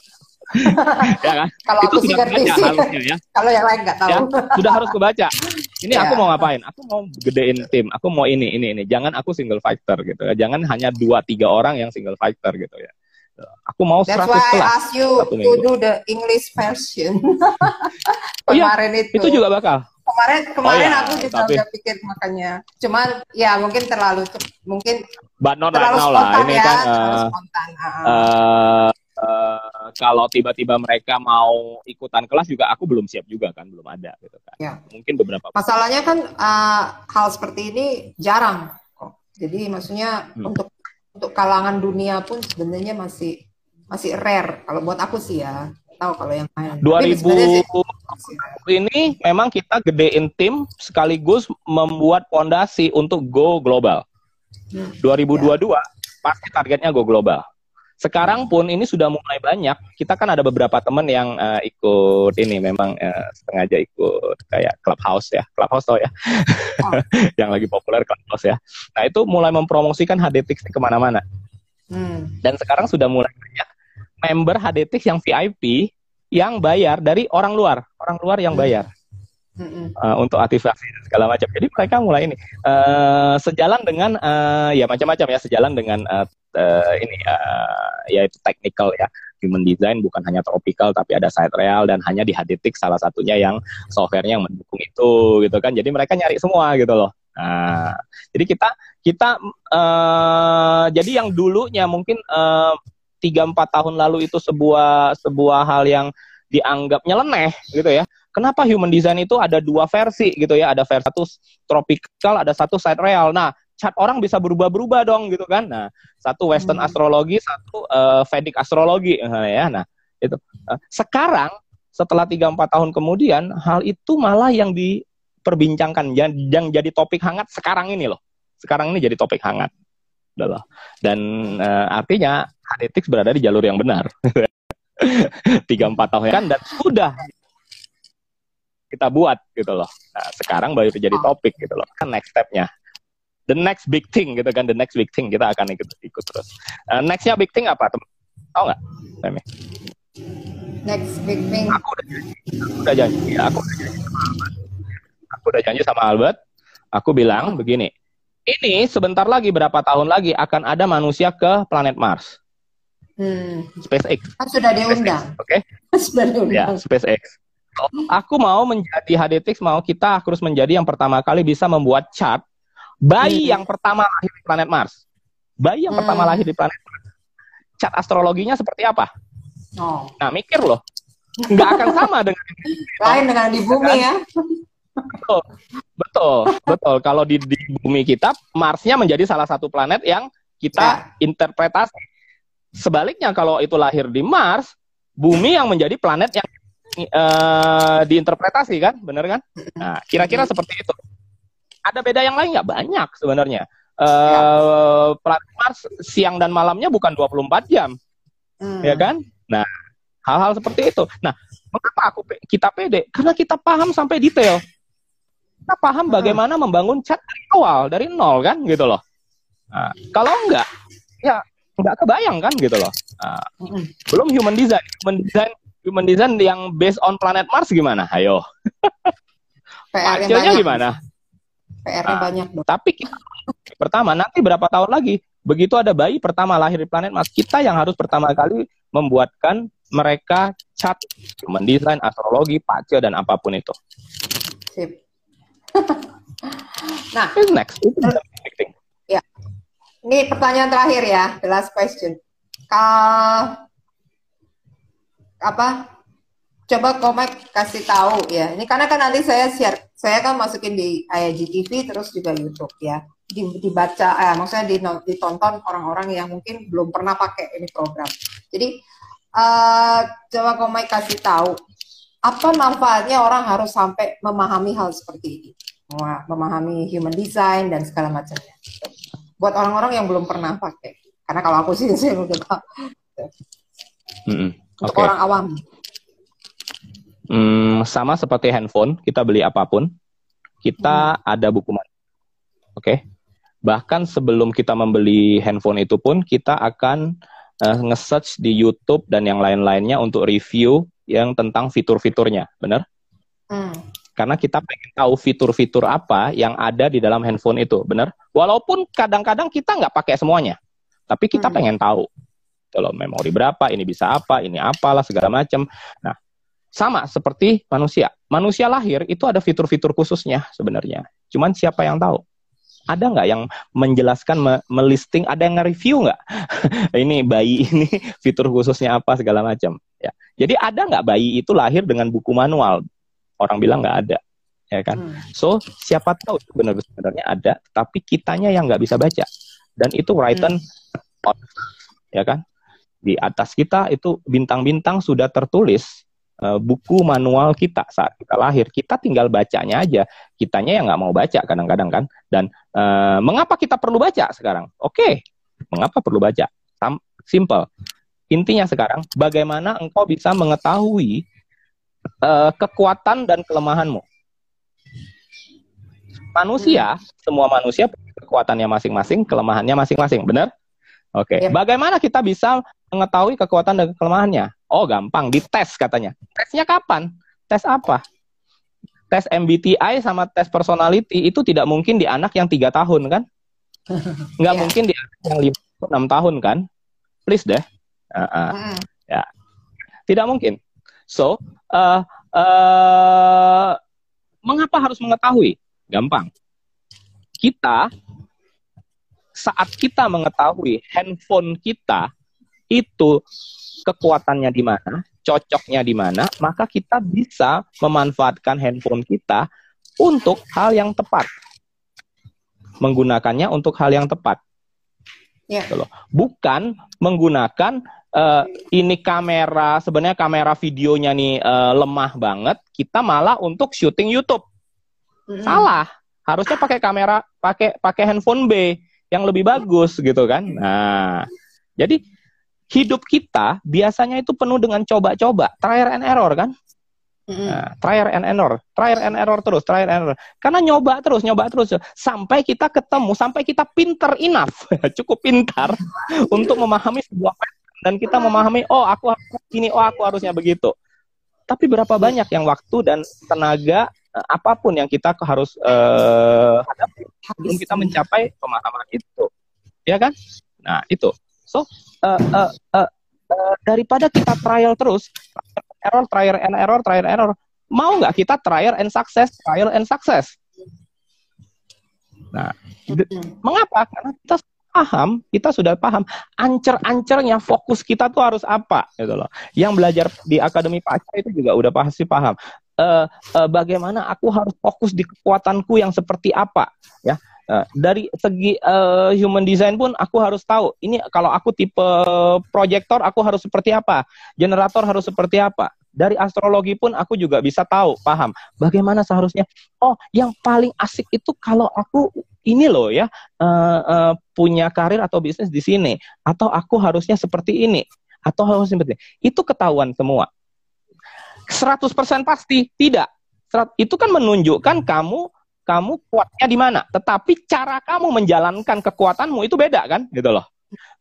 Speaker 2: (laughs)
Speaker 1: ya kan? (laughs) Kalau itu aku sudah kebaca harusnya ya. (laughs) Kalau yang lain nggak tahu. Ya,
Speaker 2: sudah harus kebaca. Ini ya. aku mau ngapain? Aku mau gedein tim. Aku mau ini, ini, ini. Jangan aku single fighter gitu. ya. Jangan hanya dua tiga orang yang single fighter gitu ya. Aku mau
Speaker 1: That's 100 why I ask you to do the English version.
Speaker 2: Iya, kemarin itu. Itu juga bakal.
Speaker 1: Kemarin kemarin oh, iya, aku juga tapi... udah pikir makanya. Cuman ya mungkin terlalu mungkin
Speaker 2: But not terlalu right now lah. Ini ya, kan uh, spontan. Uh, uh, kalau tiba-tiba mereka mau ikutan kelas juga aku belum siap juga kan belum ada gitu kan ya. mungkin beberapa
Speaker 1: masalahnya kan uh, hal seperti ini jarang kok jadi maksudnya hmm. untuk untuk kalangan dunia pun sebenarnya masih masih rare kalau buat aku sih ya tahu kalau yang lain
Speaker 2: 2000 ini memang kita gedein tim sekaligus membuat fondasi untuk go global hmm. 2022 ya. pasti targetnya go global sekarang pun ini sudah mulai banyak. Kita kan ada beberapa teman yang uh, ikut ini memang uh, sengaja ikut kayak clubhouse ya, clubhouse tau ya, oh. (laughs) yang lagi populer clubhouse ya. Nah itu mulai mempromosikan HDTix ke mana-mana. Hmm. Dan sekarang sudah mulai banyak member HDTix yang VIP yang bayar dari orang luar, orang luar yang hmm. bayar. Hmm. Uh, untuk aktivasi dan segala macam. Jadi mereka mulai ini uh, sejalan dengan uh, ya macam-macam ya sejalan dengan uh, uh, ini uh, yaitu technical ya. Human design bukan hanya tropical tapi ada side real dan hanya di Haditik salah satunya yang softwarenya yang mendukung itu gitu kan. Jadi mereka nyari semua gitu loh. Nah jadi kita kita uh, jadi yang dulunya mungkin tiga empat tahun lalu itu sebuah sebuah hal yang dianggap nyeleneh gitu ya. Kenapa human design itu ada dua versi gitu ya. Ada versi satu tropical ada satu side real nah chart orang bisa berubah-berubah dong gitu kan. Nah, satu Western hmm. astrologi, satu uh, Vedic astrologi ya. Nah, itu. Uh, sekarang setelah 3 4 tahun kemudian hal itu malah yang diperbincangkan yang, yang jadi topik hangat sekarang ini loh. Sekarang ini jadi topik hangat. Loh. Dan uh, artinya Hadetix berada di jalur yang benar. (laughs) 3 4 tahun kan dan sudah kita buat gitu loh. Nah, sekarang baru jadi oh. topik gitu loh. Kan next stepnya the next big thing gitu kan the next big thing kita akan ikut ikut terus. Uh, nextnya big thing apa teman? Tahu nggak Femi
Speaker 1: next big thing.
Speaker 2: Aku udah janji aku udah janji ya, aku udah janji sama Albert. Aku udah janji sama Albert. Aku bilang begini ini sebentar lagi berapa tahun lagi akan ada manusia ke planet Mars.
Speaker 1: Hmm.
Speaker 2: SpaceX.
Speaker 1: Kan sudah diundang.
Speaker 2: oke? Okay? (laughs)
Speaker 1: sudah diundang.
Speaker 2: Ya SpaceX. Aku mau menjadi HDTix mau kita harus menjadi yang pertama kali bisa membuat chart Bayi hmm. yang pertama lahir di planet Mars. Bayi yang hmm. pertama lahir di planet Mars. Cat astrologinya seperti apa? Oh. Nah, mikir loh. Nggak akan sama (laughs) dengan
Speaker 1: lain dengan di bumi ya.
Speaker 2: Betul, betul, betul. Kalau di, di bumi kita, Marsnya menjadi salah satu planet yang kita ya. interpretasi. Sebaliknya, kalau itu lahir di Mars, bumi yang menjadi planet yang uh, diinterpretasi kan, bener kan? Nah, kira-kira seperti itu ada beda yang lain nggak banyak sebenarnya. Uh, planet Mars siang dan malamnya bukan 24 jam. Hmm. Ya kan? Nah, hal-hal seperti itu. Nah, mengapa aku kita pede? Karena kita paham sampai detail. Kita paham hmm. bagaimana membangun chat dari awal, dari nol kan gitu loh. Nah, kalau enggak, ya enggak kebayang kan gitu loh. Nah, hmm. Belum human design. Human design human design yang based on planet Mars gimana? Ayo. Hasilnya gimana?
Speaker 1: PR-nya nah, banyak dong.
Speaker 2: Tapi kita, pertama nanti berapa tahun lagi begitu ada bayi pertama lahir di planet Mars, kita yang harus pertama kali membuatkan mereka cat human design, astrologi, pace dan apa pun itu.
Speaker 1: Sip. (laughs) nah,
Speaker 2: Who's next.
Speaker 1: Ya. Ini pertanyaan terakhir ya, the last question. Kalau apa? Coba Komek kasih tahu ya. Ini karena kan nanti saya share saya kan masukin di IGTV terus juga YouTube ya. Dibaca eh, maksudnya ditonton orang-orang yang mungkin belum pernah pakai ini program. Jadi uh, coba komai kasih tahu apa manfaatnya orang harus sampai memahami hal seperti ini? Memahami human design dan segala macamnya. Buat orang-orang yang belum pernah pakai. Karena kalau aku sih (laughs) saya udah tahu mm -hmm. untuk okay. orang awam
Speaker 2: Hmm, sama seperti handphone, kita beli apa pun, kita hmm. ada buku Oke. Okay? Bahkan sebelum kita membeli handphone itu pun, kita akan uh, nge-search di YouTube dan yang lain-lainnya untuk review yang tentang fitur-fiturnya, benar? Hmm. Karena kita pengen tahu fitur-fitur apa yang ada di dalam handphone itu, benar? Walaupun kadang-kadang kita nggak pakai semuanya, tapi kita hmm. pengen tahu. Kalau memori berapa, ini bisa apa, ini apalah segala macam. Nah, sama seperti manusia. Manusia lahir itu ada fitur-fitur khususnya sebenarnya. Cuman siapa yang tahu? Ada nggak yang menjelaskan, me melisting, ada yang nge-review nggak? (laughs) ini bayi ini (laughs) fitur khususnya apa segala macam. Ya. Jadi ada nggak bayi itu lahir dengan buku manual? Orang bilang nggak ada, ya kan? Hmm. So siapa tahu benar sebenarnya ada, tapi kitanya yang nggak bisa baca. Dan itu written hmm. on, ya kan? Di atas kita itu bintang-bintang sudah tertulis uh, buku manual kita saat kita lahir. Kita tinggal bacanya aja. Kitanya yang nggak mau baca kadang-kadang kan. Dan uh, mengapa kita perlu baca sekarang? Oke, okay. mengapa perlu baca? Sam simple. Intinya sekarang, bagaimana engkau bisa mengetahui uh, kekuatan dan kelemahanmu. Manusia, hmm. semua manusia kekuatannya masing-masing, kelemahannya masing-masing, benar? Oke. Okay. Ya. Bagaimana kita bisa mengetahui kekuatan dan kelemahannya? Oh gampang, dites katanya. Tesnya kapan? Tes apa? Tes MBTI sama tes personality itu tidak mungkin di anak yang tiga tahun kan? (laughs) Nggak yeah. mungkin di anak yang lima enam tahun kan? Please deh. Uh -uh. Mm. Ya, tidak mungkin. So, uh, uh, mengapa harus mengetahui? Gampang. Kita saat kita mengetahui handphone kita itu kekuatannya di mana, cocoknya di mana, maka kita bisa memanfaatkan handphone kita untuk hal yang tepat. Menggunakannya untuk hal yang tepat. Yeah. Gitu Bukan menggunakan uh, ini kamera, sebenarnya kamera videonya nih uh, lemah banget, kita malah untuk syuting YouTube. Mm -hmm. Salah. Harusnya pakai kamera, pakai pakai handphone B yang lebih bagus gitu kan. Nah, jadi hidup kita biasanya itu penuh dengan coba-coba, trial and error kan? Nah, trial and error, trial and error terus, trial and error. Karena nyoba terus, nyoba terus sampai kita ketemu, sampai kita pinter enough, (laughs) cukup pintar (laughs) untuk memahami sebuah dan kita memahami, oh aku harus ini, oh aku harusnya begitu. Tapi berapa banyak yang waktu dan tenaga apa pun yang kita harus uh, hadapi sebelum kita mencapai pemahaman itu, ya kan? Nah itu. So uh, uh, uh, uh, daripada kita trial terus, error, trial and error, trial and error, mau nggak kita trial and success, trial and success? Nah, mengapa? Karena kita paham, kita sudah paham ancer-ancernya fokus kita tuh harus apa gitu loh. Yang belajar di Akademi Pacar itu juga udah pasti paham. Uh, uh, bagaimana aku harus fokus di kekuatanku yang seperti apa ya Uh, dari segi uh, human design pun aku harus tahu ini kalau aku tipe proyektor aku harus seperti apa, generator harus seperti apa. Dari astrologi pun aku juga bisa tahu, paham bagaimana seharusnya. Oh, yang paling asik itu kalau aku ini loh ya uh, uh, punya karir atau bisnis di sini, atau aku harusnya seperti ini, atau harus seperti ini. Itu ketahuan semua. 100% pasti tidak. Itu kan menunjukkan kamu kamu kuatnya di mana. Tetapi cara kamu menjalankan kekuatanmu itu beda kan, gitu loh.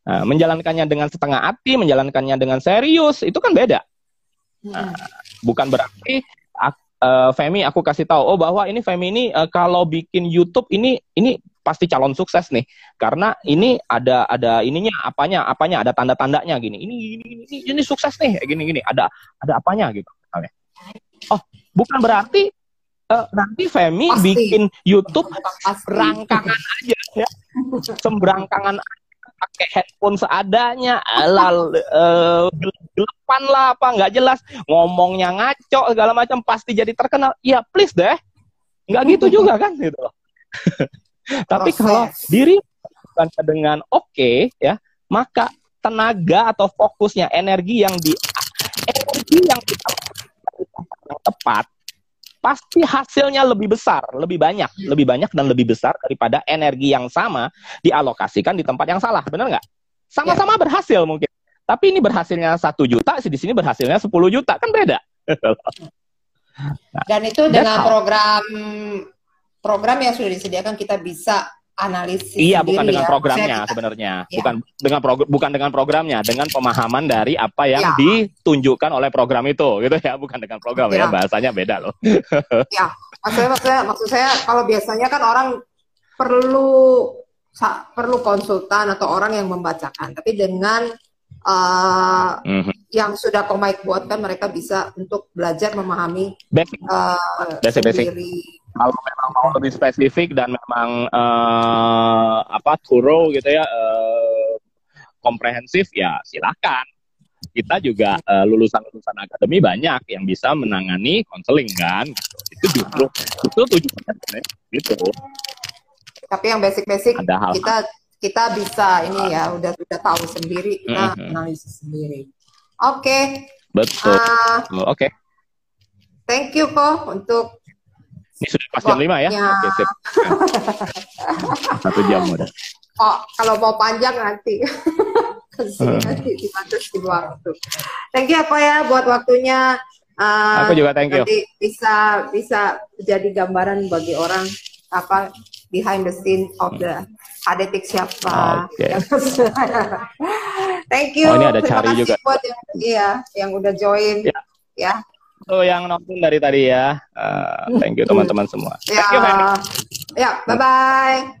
Speaker 2: Nah, menjalankannya dengan setengah hati, menjalankannya dengan serius, itu kan beda. Nah, bukan berarti uh, Femi aku kasih tahu, oh bahwa ini Femi ini uh, kalau bikin YouTube ini ini pasti calon sukses nih karena ini ada ada ininya apanya apanya ada tanda tandanya gini ini ini ini, ini sukses nih gini gini ada ada apanya gitu oh bukan berarti uh, nanti Femi Pasti. bikin YouTube rangkangan aja ya. Semberangkangan pakai headphone seadanya, lal uh, gelepan lah apa nggak jelas, ngomongnya ngaco segala macam pasti jadi terkenal. Ya please deh, nggak gitu juga kan gitu loh. (laughs) Tapi kalau diri dengan oke ya, maka tenaga atau fokusnya energi yang di energi yang kita yang tepat. Pasti hasilnya lebih besar, lebih banyak, lebih banyak dan lebih besar daripada energi yang sama dialokasikan di tempat yang salah, benar nggak? Sama-sama berhasil mungkin, tapi ini berhasilnya satu juta, di sini berhasilnya 10 juta, kan beda.
Speaker 1: Dan itu dengan program program yang sudah disediakan kita bisa analisis
Speaker 2: Iya, bukan
Speaker 1: sendiri
Speaker 2: dengan
Speaker 1: ya.
Speaker 2: programnya
Speaker 1: kita-
Speaker 2: sebenarnya,
Speaker 1: Iya.
Speaker 2: bukan dengan prog- bukan dengan programnya, dengan pemahaman dari apa yang
Speaker 1: Iya.
Speaker 2: ditunjukkan oleh program itu, gitu ya, bukan dengan program ya,
Speaker 1: Iya.
Speaker 2: bahasanya beda loh. (laughs)
Speaker 1: maksudnya maksudnya maksud saya kalau biasanya kan orang perlu perlu konsultan atau orang yang membacakan, tapi dengan uh,
Speaker 2: Mhm.
Speaker 1: yang sudah komik buat kan mereka bisa untuk belajar memahami
Speaker 2: Basic.
Speaker 1: uh,
Speaker 2: Basic, basic. Kalau memang mau lebih spesifik dan memang eh, apa thorough gitu ya, eh, komprehensif ya silakan. Kita juga eh, lulusan-lulusan akademi banyak yang bisa menangani konseling kan. Gitu. Itu justru itu tujuannya gitu.
Speaker 1: Tapi yang basic-basic
Speaker 2: Ada hal
Speaker 1: kita kita bisa ini ya udah udah tahu sendiri kita
Speaker 2: Mhm.
Speaker 1: analisis sendiri. Oke,
Speaker 2: betul.
Speaker 1: ah,
Speaker 2: Oke.
Speaker 1: thank you kok untuk
Speaker 2: Ini sudah pas jam 5 ya?
Speaker 1: Waktunya.
Speaker 2: Oke, sip. Satu jam udah.
Speaker 1: oh, kalau mau panjang nanti. (laughs) Ke
Speaker 2: sini
Speaker 1: nanti dibatasi waktu. Thank you apa ya buat waktunya. Ah,
Speaker 2: Aku juga thank you.
Speaker 1: nanti bisa bisa jadi gambaran bagi orang apa behind the scene of the Hadetik siapa.
Speaker 2: Oke. (laughs)
Speaker 1: Thank you.
Speaker 2: Oh, ini ada
Speaker 1: Terima
Speaker 2: Cari
Speaker 1: kasih
Speaker 2: juga.
Speaker 1: buat yang iya yang udah join.
Speaker 2: Ya.
Speaker 1: Ya.
Speaker 2: Tuh yang nonton dari tadi ya. Eh, thank you teman-teman semua.
Speaker 1: Ya.
Speaker 2: Thank you.
Speaker 1: Ya, bye bye.